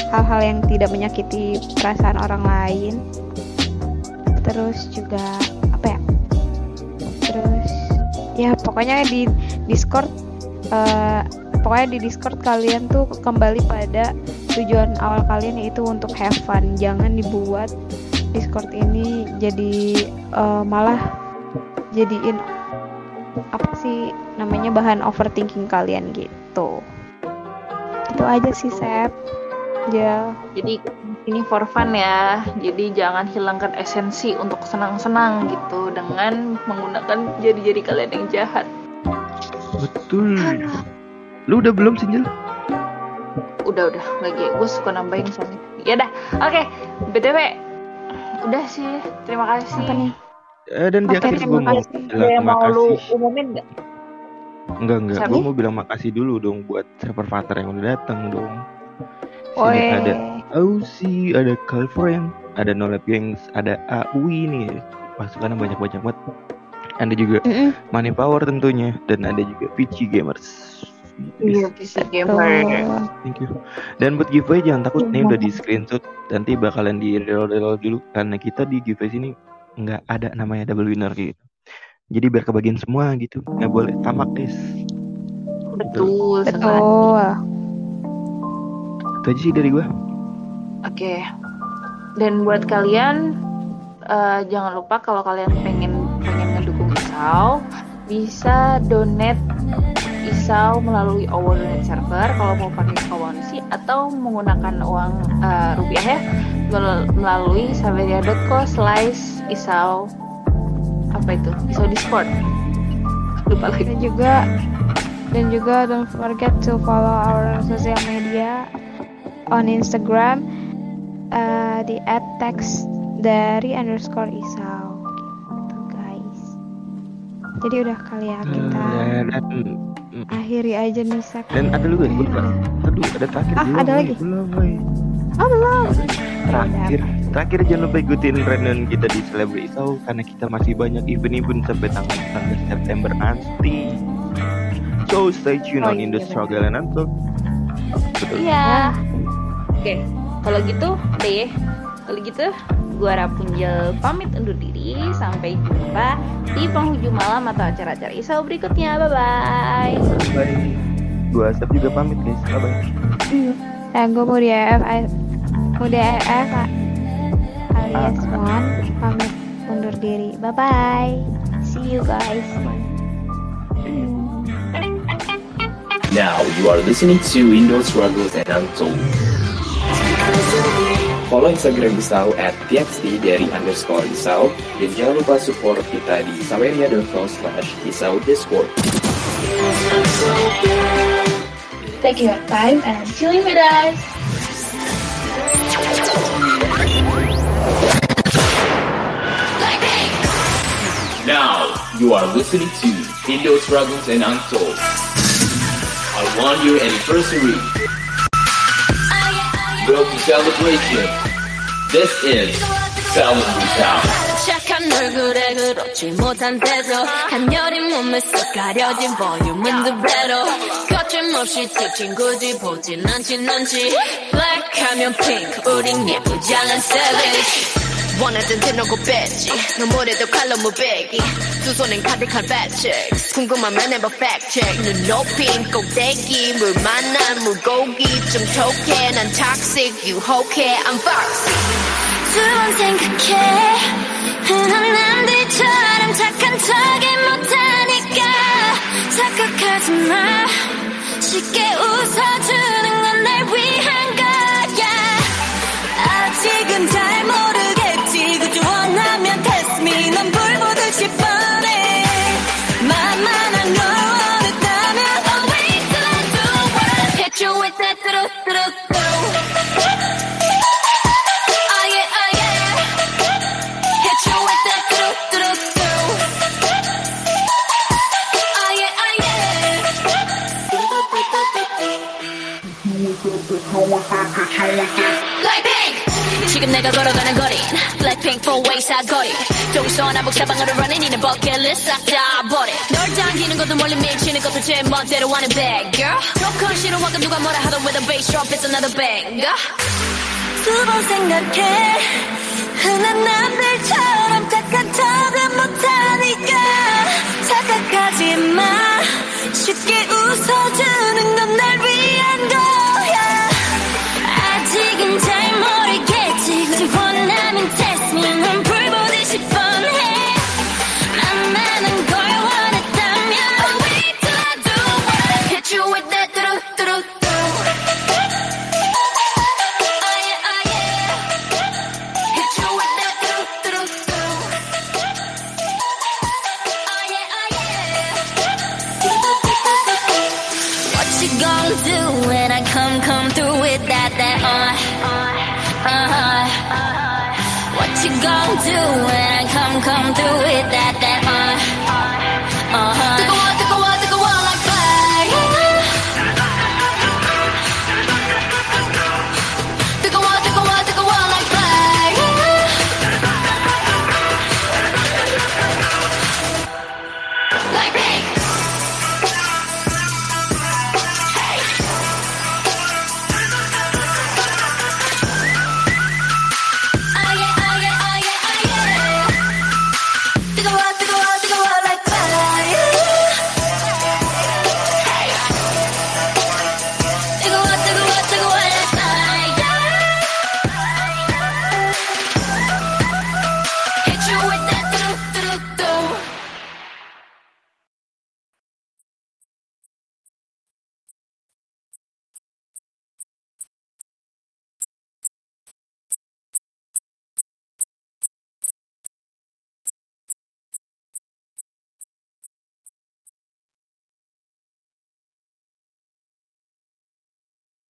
hal-hal yang tidak menyakiti perasaan orang lain. Terus juga apa ya? Terus ya pokoknya di Discord eh, pokoknya di Discord kalian tuh kembali pada tujuan awal kalian yaitu untuk have fun. Jangan dibuat Discord ini jadi eh, malah jadiin apa sih namanya bahan overthinking kalian gitu itu aja sih Sep ya Jadi ini for fun ya. Jadi jangan hilangkan esensi untuk senang-senang gitu dengan menggunakan jari-jari kalian yang jahat. Betul. Lu udah belum Sinjel? Udah udah lagi gue suka nambahin soalnya. Ya dah. Oke. BTW udah sih. Terima kasih. apa nih Eh, dan di Oke, akhir gue terima mau kasih. Bilang yang terima mau lu kasih. umumin nggak? Enggak enggak, gue mau bilang makasih dulu dong buat server Fater yang udah datang dong. Sini ada Ausi, ada Calfriend, ada Nolep Gangs, ada Aui nih. Pasukannya banyak-banyak banget. Ada juga Mm-mm. Money Power tentunya dan ada juga PC Gamers. Iya, PC gamer. Thank you. Dan buat giveaway jangan takut Iya. nih udah di screenshot nanti bakalan di reroll dulu karena kita di giveaway sini nggak ada namanya double winner gitu. Jadi biar kebagian semua gitu nggak boleh tamak guys. Betul sekali. betul Itu aja sih dari gua. Oke. Dan buat kalian eh, jangan lupa kalau kalian pengen pengen ngedukung Isau bisa donate Isau melalui Owo Donate Server. Kalau mau pakai Kawansi atau menggunakan uang eh, rupiah ya mel- melalui saveria.co slash Isau apa itu? Isau Discord. Lupa lagi. Dan juga dan juga don't forget to follow our social media on Instagram uh, di @text dari underscore isau. Gitu guys. Jadi udah kali ya kita. Dan, dan, akhiri aja nih Sep. dan ada lu guys, gue lupa. Aduh, ada terakhir Ah, belum, ada lagi? Belum, woy. oh belum Terakhir, terakhir jangan lupa ikutin random kita di Celebrity Show karena kita masih banyak event-event sampai tanggal 19 September nanti. So stay tuned Oh, on in the iya, struggle and. Betul. Iya. Oke, kalau gitu deh. Kalau gitu, gua Rapunzel pamit undur diri. Sampai jumpa di penghujung malam atau acara-acara isau berikutnya. Bye bye. Bye. Gua Asep juga pamit guys. Bye bye. Eh, gue mau di AF, mau di AF alias Wan pamit undur diri. Bye bye. See you guys. Now you are listening to Indo Struggles and Untold. Follow Instagram Isau at txt dari underscore Isau dan jangan lupa support kita di saweria.com slash Isau Discord. Thank you for your time and chilling with us. Now you are listening to Indo Struggles and Untold. I want your anniversary. Build to celebration. This is Celebrate Town. 착한 얼굴에 그렇지 못한 태도 간열린 몸에 쏙 가려진 볼륨은 두 배로 거침없이 찍힌 굳이 보진 않진 않지 블랙하면 핑크 우린 예쁘지 않은 savage 원하던 대놓고 뺐지. 너무래도 칼로 무배기. 두 손엔 가득한 checks. 궁금하면 해봐 check. 눈 높인 꼭대기 물 만난 물고기. 좀 톡해 난 toxic. 유혹해 I'm foxy. 두번 생각해. 흔한 남들처럼 착한 척이 못하니까. 착각하지 마. 쉽게 웃어주는 건 날 위한 지금 내가 걸어가는 거리. Blackpink four way 사거리 동서 남북 사방으로 running 이는 버킷리스트 싹다 버려 널 당기는 것도 멀리 밀치는 것도 제 멋대로 하는 bad girl. 조건 싫어하고 누가 뭐라 하던 with a bass drop it's another banger 두번 생각해. 흔한 남들처럼 착한 척은 못하니까. 착각하지 마. 쉽게 웃어주는 건 날 위한 거